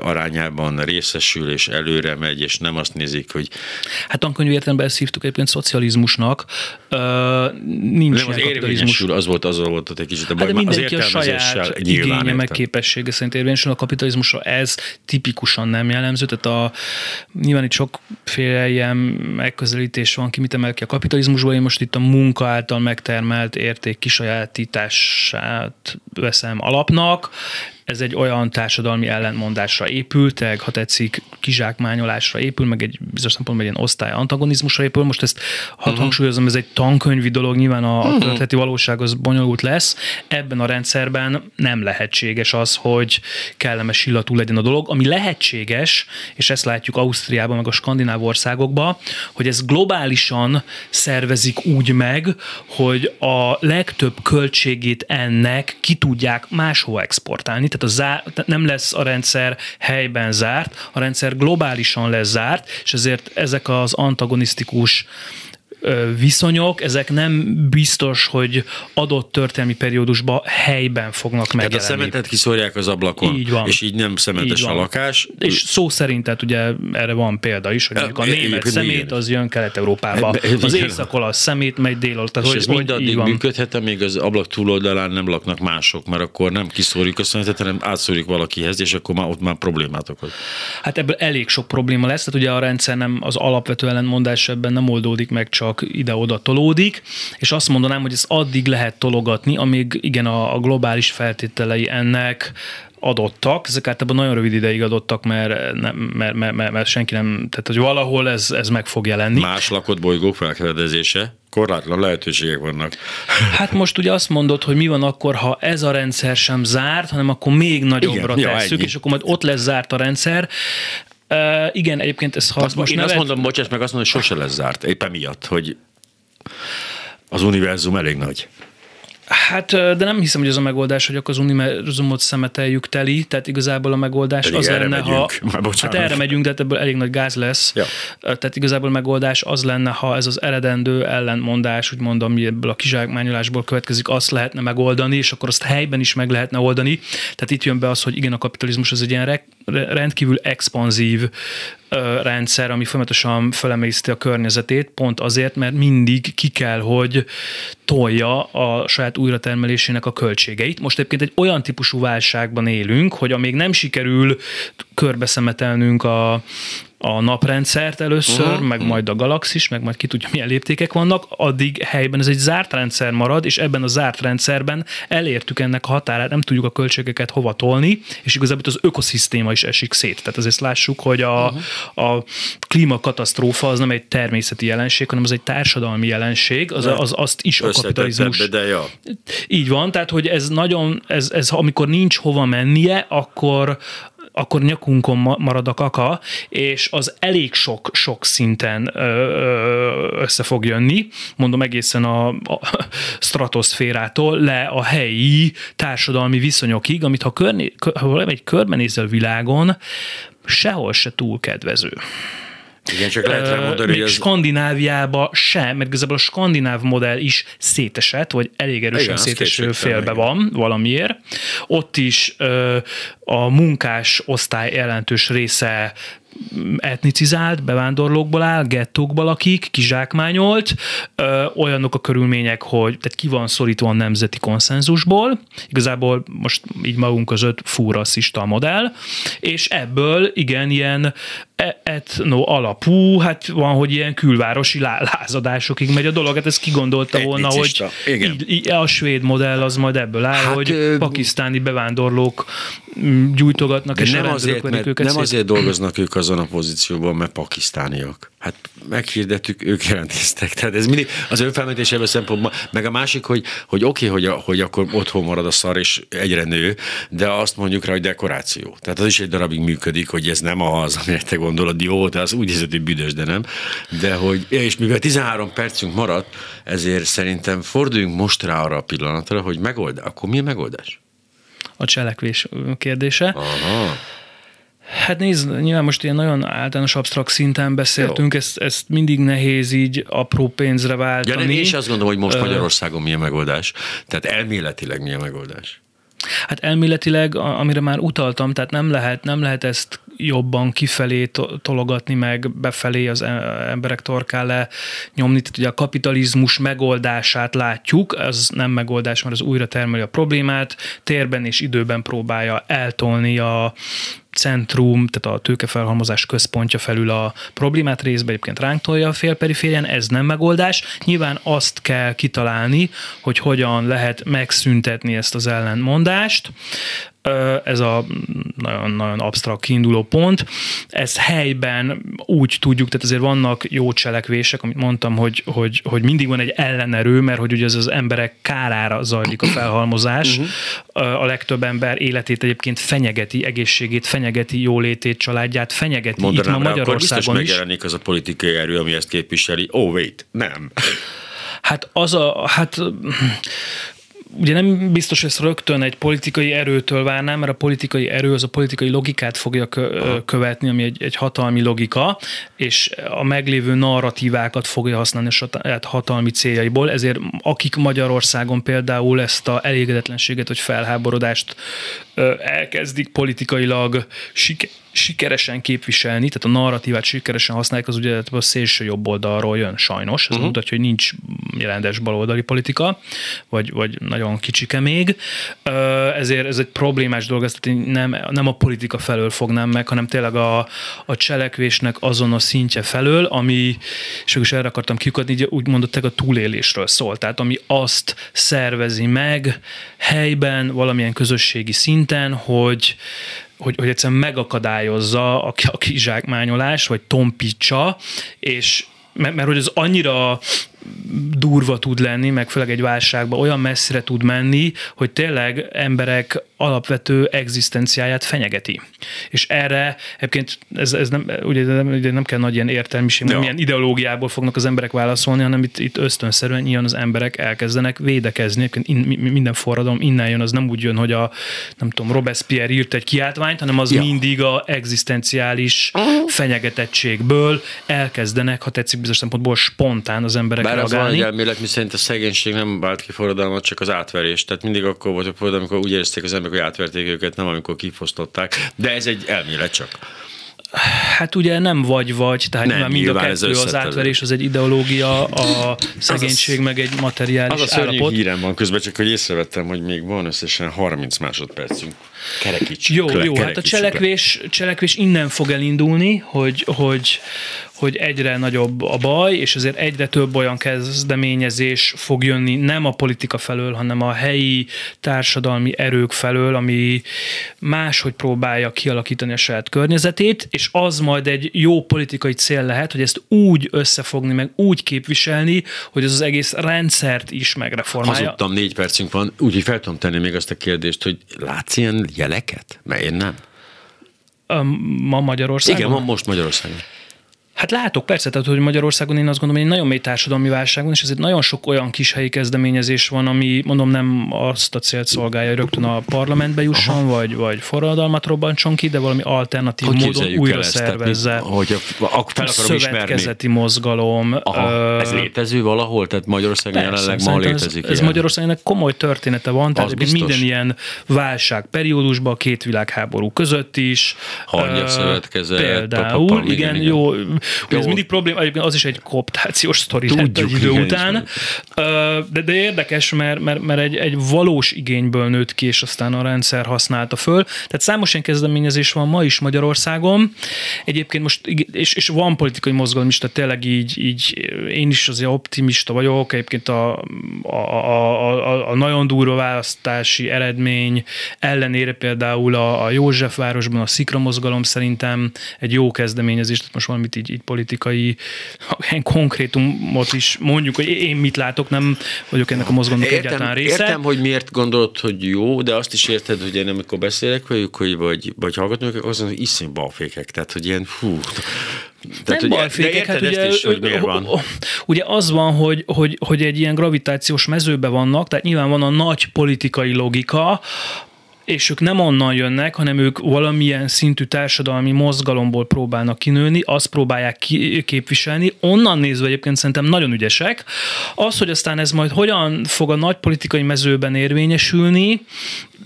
arányában részesül és előre megy, és nem azt nézik, hogy... Hát tankönyv értelemben ezt hívtuk egyébként szocializmusnak. Uh, nincs nem, az érvényesül, az volt, az volt ott egy kicsit a baj, hát de mindenki a saját igénye meg képessége szerint érvényesül. A kapitalizmusra, ez tipikusan nem jellemző, tehát a, nyilván itt sokféle ilyen megközelítés van, ki mit emel ki a kapitalizmusból, én most itt a munka által megtermelt érték kisajátítás identitását veszem alapnak, ez egy olyan társadalmi ellentmondásra épül, tehát ha tetszik, kizsákmányolásra épül, meg egy bizonyos szempontból egy ilyen osztály antagonizmusra épül. Most ezt hadd uh-huh. hangsúlyozom, ez egy tankönyvi dolog, nyilván a uh-huh. történeti valóság az bonyolult lesz. Ebben a rendszerben nem lehetséges az, hogy kellemes illatú legyen a dolog. Ami lehetséges, és ezt látjuk Ausztriában, meg a skandináv országokban, hogy ez globálisan szervezik úgy meg, hogy a legtöbb költségét ennek ki tudják máshova exportálni. Tehát a zár, nem lesz a rendszer helyben zárt, a rendszer globálisan lesz zárt, és ezért ezek az antagonisztikus viszonyok, ezek nem biztos, hogy adott történelmi periódusban helyben fognak megjelenni. Tehát a szemetet kiszorják az ablakon, így van. és így nem szemetes így van. a lakás. És szó szerint, tehát ugye erre van példa is, hogy mondjuk a német szemét az jön Kelet-Európába, az észak szemét megy dél Tehát, és hogy, ez mindaddig működhet, amíg az ablak túloldalán nem laknak mások, mert akkor nem kiszórjuk a szemetet, hanem átszórjuk valakihez, és akkor már ott már problémát okoz. Hát ebből elég sok probléma lesz, tehát ugye a rendszer nem az alapvető ellentmondás ebben nem oldódik meg csak csak ide-oda tolódik, és azt mondanám, hogy ezt addig lehet tologatni, amíg igen a, a globális feltételei ennek adottak, ezek általában nagyon rövid ideig adottak, mert, nem, mert, mert, mert, mert senki nem, tehát hogy valahol ez, ez meg fog jelenni. Más lakott bolygók felfedezése? Korlátlan lehetőségek vannak. Hát most ugye azt mondod, hogy mi van akkor, ha ez a rendszer sem zárt, hanem akkor még nagyobbra Igen, tesszük, ja, és akkor majd ott lesz zárt a rendszer. Uh, igen, egyébként ez ha azt most Én nevet... azt mondom, bocsáss meg, azt mondom, hogy sose lesz zárt, éppen miatt, hogy az univerzum elég nagy. Hát, de nem hiszem, hogy ez a megoldás, hogy akkor az univerzumot szemeteljük teli, tehát igazából a megoldás Pedig az erre lenne, megyünk. ha... Már bocsánat. Hát erre megyünk, de hát ebből elég nagy gáz lesz. Ja. Tehát igazából a megoldás az lenne, ha ez az eredendő ellentmondás, úgy mondom, ami ebből a kizsákmányolásból következik, azt lehetne megoldani, és akkor azt helyben is meg lehetne oldani. Tehát itt jön be az, hogy igen, a kapitalizmus az egy ilyen re- rendkívül expanzív rendszer, ami folyamatosan felemészti a környezetét, pont azért, mert mindig ki kell, hogy tolja a saját újratermelésének a költségeit. Most egyébként egy olyan típusú válságban élünk, hogy amíg nem sikerül körbeszemetelnünk a, a naprendszert először, uh-huh. meg majd a galaxis, meg majd ki tudja, milyen léptékek vannak, addig helyben ez egy zárt rendszer marad, és ebben a zárt rendszerben elértük ennek a határát, nem tudjuk a költségeket hova tolni, és igazából az ökoszisztéma is esik szét. Tehát azért lássuk, hogy a, uh-huh. a klímakatasztrófa az nem egy természeti jelenség, hanem az egy társadalmi jelenség, az, az azt is a kapitalizmus. De ja. Így van, tehát hogy ez nagyon, ez, ez amikor nincs hova mennie, akkor akkor nyakunkon marad a kaka, és az elég sok, sok szinten össze fog jönni, mondom egészen a, a stratoszférától le a helyi társadalmi viszonyokig, amit ha, körné, ha egy körbenézel világon, sehol se túl kedvező. Igen, csak lehet rá mondani, hogy ez... Skandináviába sem, mert igazából a skandináv modell is szétesett, vagy elég erősen Igen, széteső félbe van valamiért. Ott is a munkás osztály jelentős része etnicizált, bevándorlókból áll, gettókból lakik, kizsákmányolt, ö, olyanok a körülmények, hogy tehát ki van szorítva a nemzeti konszenzusból, igazából most így magunk között fú rasszista a modell, és ebből igen, ilyen etno alapú, hát van, hogy ilyen külvárosi lázadásokig megy a dolog, hát ezt kigondolta volna, hogy igen. Így, a svéd modell az majd ebből áll, hát, hogy ö... pakisztáni bevándorlók gyújtogatnak, De és nem azért, mert őket nem szét. azért dolgoznak ők azon a pozícióban, mert pakisztániak. Hát meghirdettük, ők jelentkeztek. Tehát ez mindig az önfelmentés ebből szempontból. Meg a másik, hogy, hogy oké, okay, hogy, hogy akkor otthon marad a szar, és egyre nő, de azt mondjuk rá, hogy dekoráció. Tehát az is egy darabig működik, hogy ez nem az, amire te gondolod, jó, de az úgy hiszed, hogy büdös, de nem. De hogy, és mivel 13 percünk maradt, ezért szerintem forduljunk most rá arra a pillanatra, hogy megold, akkor mi a megoldás? A cselekvés kérdése. Aha. Hát nézd, nyilván most ilyen nagyon általános absztrakt szinten beszéltünk, ezt, ezt mindig nehéz így apró pénzre váltani. Ja, nem, én is azt gondolom, hogy most Magyarországon mi a megoldás. Tehát elméletileg mi a megoldás. Hát elméletileg, amire már utaltam, tehát nem lehet, nem lehet ezt jobban kifelé tologatni, meg befelé az emberek torkán le nyomni. Tehát ugye a kapitalizmus megoldását látjuk, az nem megoldás, mert az újra termeli a problémát, térben és időben próbálja eltolni a, centrum, tehát a tőkefelhalmozás központja felül a problémát részben egyébként ránk tolja a félperiférián, ez nem megoldás. Nyilván azt kell kitalálni, hogy hogyan lehet megszüntetni ezt az ellentmondást, ez a nagyon-nagyon absztrakt kiinduló pont. Ez helyben úgy tudjuk, tehát azért vannak jó cselekvések, amit mondtam, hogy, hogy, hogy mindig van egy ellenerő, mert hogy ugye ez az emberek kárára zajlik a felhalmozás. Uh-huh. A legtöbb ember életét egyébként fenyegeti, egészségét fenyegeti, jólétét, családját fenyegeti. Mondanám Itt ma Magyarországon is. megjelenik az a politikai erő, ami ezt képviseli. Oh, wait, nem. Hát az a, hát ugye nem biztos, hogy ezt rögtön egy politikai erőtől várnám, mert a politikai erő az a politikai logikát fogja követni, ami egy, egy hatalmi logika, és a meglévő narratívákat fogja használni a saját hatalmi céljaiból, ezért akik Magyarországon például ezt a elégedetlenséget vagy felháborodást elkezdik politikailag sik- sikeresen képviselni, tehát a narratívát sikeresen használják, az ugye a szélső jobb oldalról jön sajnos. Ez uh-huh. mutatja, hogy nincs jelendes baloldali politika, vagy, vagy nagyon kicsike még. Ezért ez egy problémás dolog, ezt nem, nem a politika felől fognám meg, hanem tényleg a, a cselekvésnek azon a szintje felől, ami, és is erre akartam kiukadni, úgy mondották a túlélésről szól. Tehát ami azt szervezi meg helyben, valamilyen közösségi szinten, hogy hogy, hogy egyszerűen megakadályozza a, a kizsákmányolás, vagy tompítsa, és mert, mert hogy az annyira durva tud lenni, meg főleg egy válságban olyan messzire tud menni, hogy tényleg emberek alapvető egzisztenciáját fenyegeti. És erre egyébként ez, ez nem, ugye nem, ugye nem kell nagy ilyen értelmiség, Ja. ilyen ideológiából fognak az emberek válaszolni, hanem itt, itt ösztönszerűen ilyen az emberek elkezdenek védekezni. Egyébként in, mi- minden forradalom innen jön, az nem úgy jön, hogy a nem tudom, Robespierre írt egy kiáltványt, hanem az Ja. mindig a egzisztenciális fenyegetettségből elkezdenek, ha tetszik bizonyos szempontból spontán az emberek Bár az van egy elmélet, miszerint a szegénység nem vált ki forradalmat, csak az átverés. Tehát mindig akkor volt a forradalom, amikor úgy érezték az emberek, hogy átverték őket, nem amikor kifosztották. De ez egy elmélet csak. Hát ugye nem vagy-vagy, tehát Nem, mind a kettő, az átverés az egy ideológia, a szegénység meg egy materiális Az a állapot. hírem van közben, csak hogy észrevettem, hogy még van összesen 30 másodpercünk. Kerekítsük Jó, le, jó, hát a le. cselekvés, cselekvés innen fog elindulni, hogy, hogy, hogy egyre nagyobb a baj, és azért egyre több olyan kezdeményezés fog jönni, nem a politika felől, hanem a helyi társadalmi erők felől, ami máshogy próbálja kialakítani a saját környezetét, és az majd egy jó politikai cél lehet, hogy ezt úgy összefogni, meg úgy képviselni, hogy az az egész rendszert is megreformálja. Hazudtam, négy percünk van, úgyhogy fel tudom tenni még azt a kérdést, hogy látsz ilyen jeleket? Mert én nem. Ma Magyarországon? Igen, van most Magyarországon. Hát látok, persze, tehát hogy Magyarországon én azt gondolom, hogy egy nagyon mély társadalmi válság van, és ezért nagyon sok olyan kis helyi kezdeményezés van, ami mondom nem azt a célt szolgálja, hogy rögtön a parlamentbe jusson, vagy, vagy forradalmat robbantson ki, de valami alternatív Hogy módon újra? Tehát szervezze. Hogy akkor fel akarom ismerni. Mozgalom. Aha, ö, ez létező valahol? Tehát Magyarországon Persze, jelenleg ma létezik ez, ez? Magyarországon komoly története van, tehát Az minden ilyen válság periódusban, a két világháború között is. Hangya szövetkezet, Például, igen, igen. jó. Ugye ez mindig probléma, egyébként az is egy kooptációs sztori lett egy idő után. De, de érdekes, mert, mert, mert egy, egy valós igényből nőtt ki, és aztán a rendszer használta föl. Tehát számos ilyen kezdeményezés van ma is Magyarországon. Egyébként most, és, és van politikai mozgalom is, tehát tényleg így, így én is azért optimista vagyok. Egyébként a, a, a, a, a nagyon durva választási eredmény ellenére például a, a Józsefvárosban a Szikra mozgalom szerintem egy jó kezdeményezés, tehát most valamit így, így politikai ilyen konkrétumot is mondjuk, hogy én mit látok, nem vagyok ennek a mozgalomnak egyáltalán része. értem, hogy miért gondolod, hogy jó, de azt is érted, hogy én amikor beszélek velük, hogy vagy, vagy hallgatom őket, mondom, hogy iszonyú balfékek. Tehát, hogy ilyen fú. Tehát, nem hogy, balfékek, hát ugye, is, hogy miért van. ugye az van, hogy, hogy, hogy egy ilyen gravitációs mezőbe vannak, tehát nyilván van a nagy politikai logika, és ők nem onnan jönnek, hanem ők valamilyen szintű társadalmi mozgalomból próbálnak kinőni, azt próbálják ki, képviselni. Onnan nézve egyébként szerintem nagyon ügyesek. Az, hogy aztán ez majd hogyan fog a nagy politikai mezőben érvényesülni,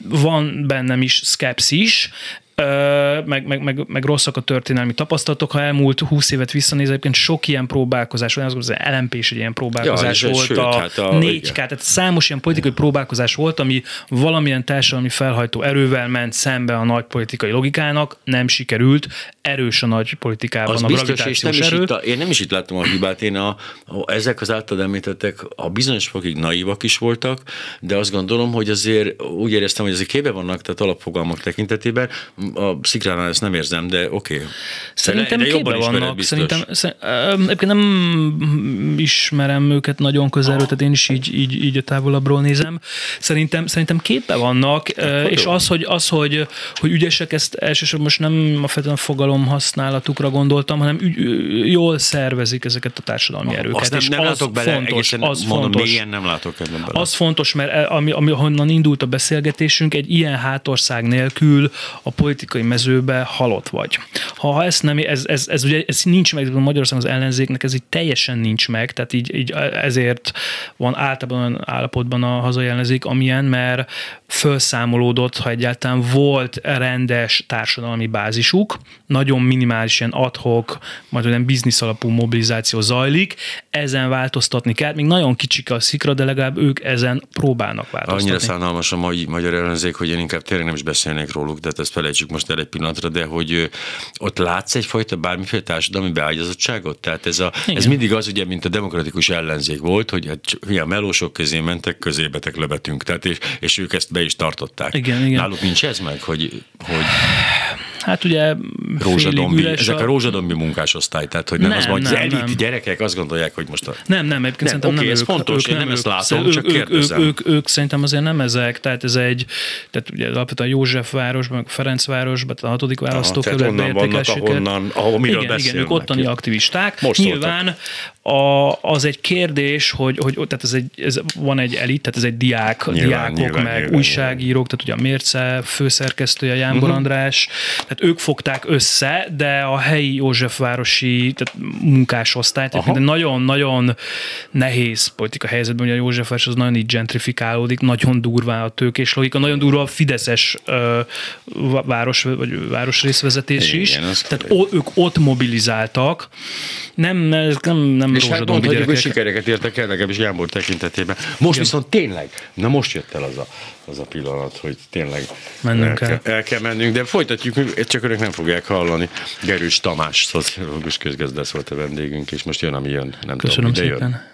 van bennem is szkepszis, meg, meg, meg, meg rosszak a történelmi tapasztalatok. Ha elmúlt 20 évet visszanéz, egyébként sok ilyen próbálkozás, olyan az LMP is egy ilyen próbálkozás Ja, volt, sőt, a, hát a- 4K, igen. tehát számos ilyen politikai próbálkozás volt, ami valamilyen társadalmi felhajtó erővel ment szembe a nagy politikai logikának, nem sikerült, erős a nagy politikában Az a biztos, és nem is erő. itt a, én nem is itt láttam a hibát, én a, a, ezek az általad említettek a bizonyos fokig naívak is voltak, de azt gondolom, hogy azért úgy éreztem, hogy azért képbe vannak, tehát alapfogalmak tekintetében. A szikránál ezt nem érzem, de oké. Okay. Szerintem de, de képbe vannak. Szerintem, szer- ö, egyébként nem ismerem őket nagyon közelről, tehát én is így, így, így a távolabbról nézem. Szerintem, szerintem képbe vannak, ö, és jó. az, hogy, az hogy, hogy ügyesek, ezt elsősorban most nem a feltétlenül fogalom használatukra gondoltam, hanem ügy, jól szervezik ezeket a társadalmi erőket. Azt nem, és nem az látok bele, fontos, az mondom, fontos. mélyen nem látok ebben bele. Az fontos, mert ami, ami honnan indult a beszélgetésünk, egy ilyen hátország nélkül a politikai mezőbe halott vagy. Ha, ha ezt nem, ez, ez, ez, ugye ez nincs meg, Magyarországon az ellenzéknek ez így teljesen nincs meg, tehát így, így ezért van általában olyan állapotban a hazai ellenzék, amilyen, mert felszámolódott, ha egyáltalán volt rendes társadalmi bázisuk, nagyon minimális ilyen adhok, majd olyan biznisz alapú mobilizáció zajlik, ezen változtatni kell, még nagyon kicsik a szikra, de legalább ők ezen próbálnak változtatni. Annyira szánalmas a mai magyar ellenzék, hogy én inkább tényleg nem is beszélnék róluk, de hát ezt felejtsük most el egy pillanatra, de hogy ott látsz egyfajta bármiféle társadalmi beágyazottságot? Tehát ez, a, ez mindig az, ugye, mint a demokratikus ellenzék volt, hogy hát, a melósok közé mentek, közébetek lövetünk, tehát és, és ők ezt be is tartották. Igen, igen. Náluk nincs ez meg, hogy, hogy Hát ugye Rózsadombi, üres ezek a rózsadombi munkásosztály, tehát hogy nem, Nem, az van, hogy az nem, elit nem. gyerekek azt gondolják, hogy most a... Nem, nem, egyébként Nem, szerintem oké, nem ez ők, fontos, ők én nem ezt látom, ők, csak ők, ők, kérdezem. ők, ők, ők, szerintem azért nem ezek, tehát ez egy, tehát ugye alapvetően Józsefvárosban, meg Ferencvárosban, tehát a hatodik választókerületbe onnan vannak, értékesik ahonnan- ahol miről igen, igen, ők ottani aktivisták. Most Nyilván a, az egy kérdés, hogy, hogy tehát ez egy, ez van egy elit, tehát ez egy diák, Nyilván, diákok, nyilván, meg nyilván, újságírók, tehát ugye a Mérce főszerkesztője Jánbor Mhm. uh-huh. András, tehát ők fogták össze, de a helyi Józsefvárosi tehát munkásosztály, tehát egy nagyon-nagyon nehéz politika helyzetben, ugye a Józsefváros az nagyon így gentrifikálódik, nagyon durvá a tőkés logika, nagyon durva a fideszes ö, város, vagy városrészvezetés Igen, is, tehát o, ők ott mobilizáltak, nem, nem, nem És hát mondhatjuk, hogy sikereket értek el, legalábbis Jámbor tekintetében. Most viszont tényleg, na most jött el az a, az a pillanat, hogy tényleg Mennünk el, kell. el kell mennünk, de folytatjuk, csak önök nem fogják hallani. Gerős Tamás, szociológus közgazdász volt a vendégünk, és most jön, ami jön. Nem Köszönöm tudom, ide jön. szépen.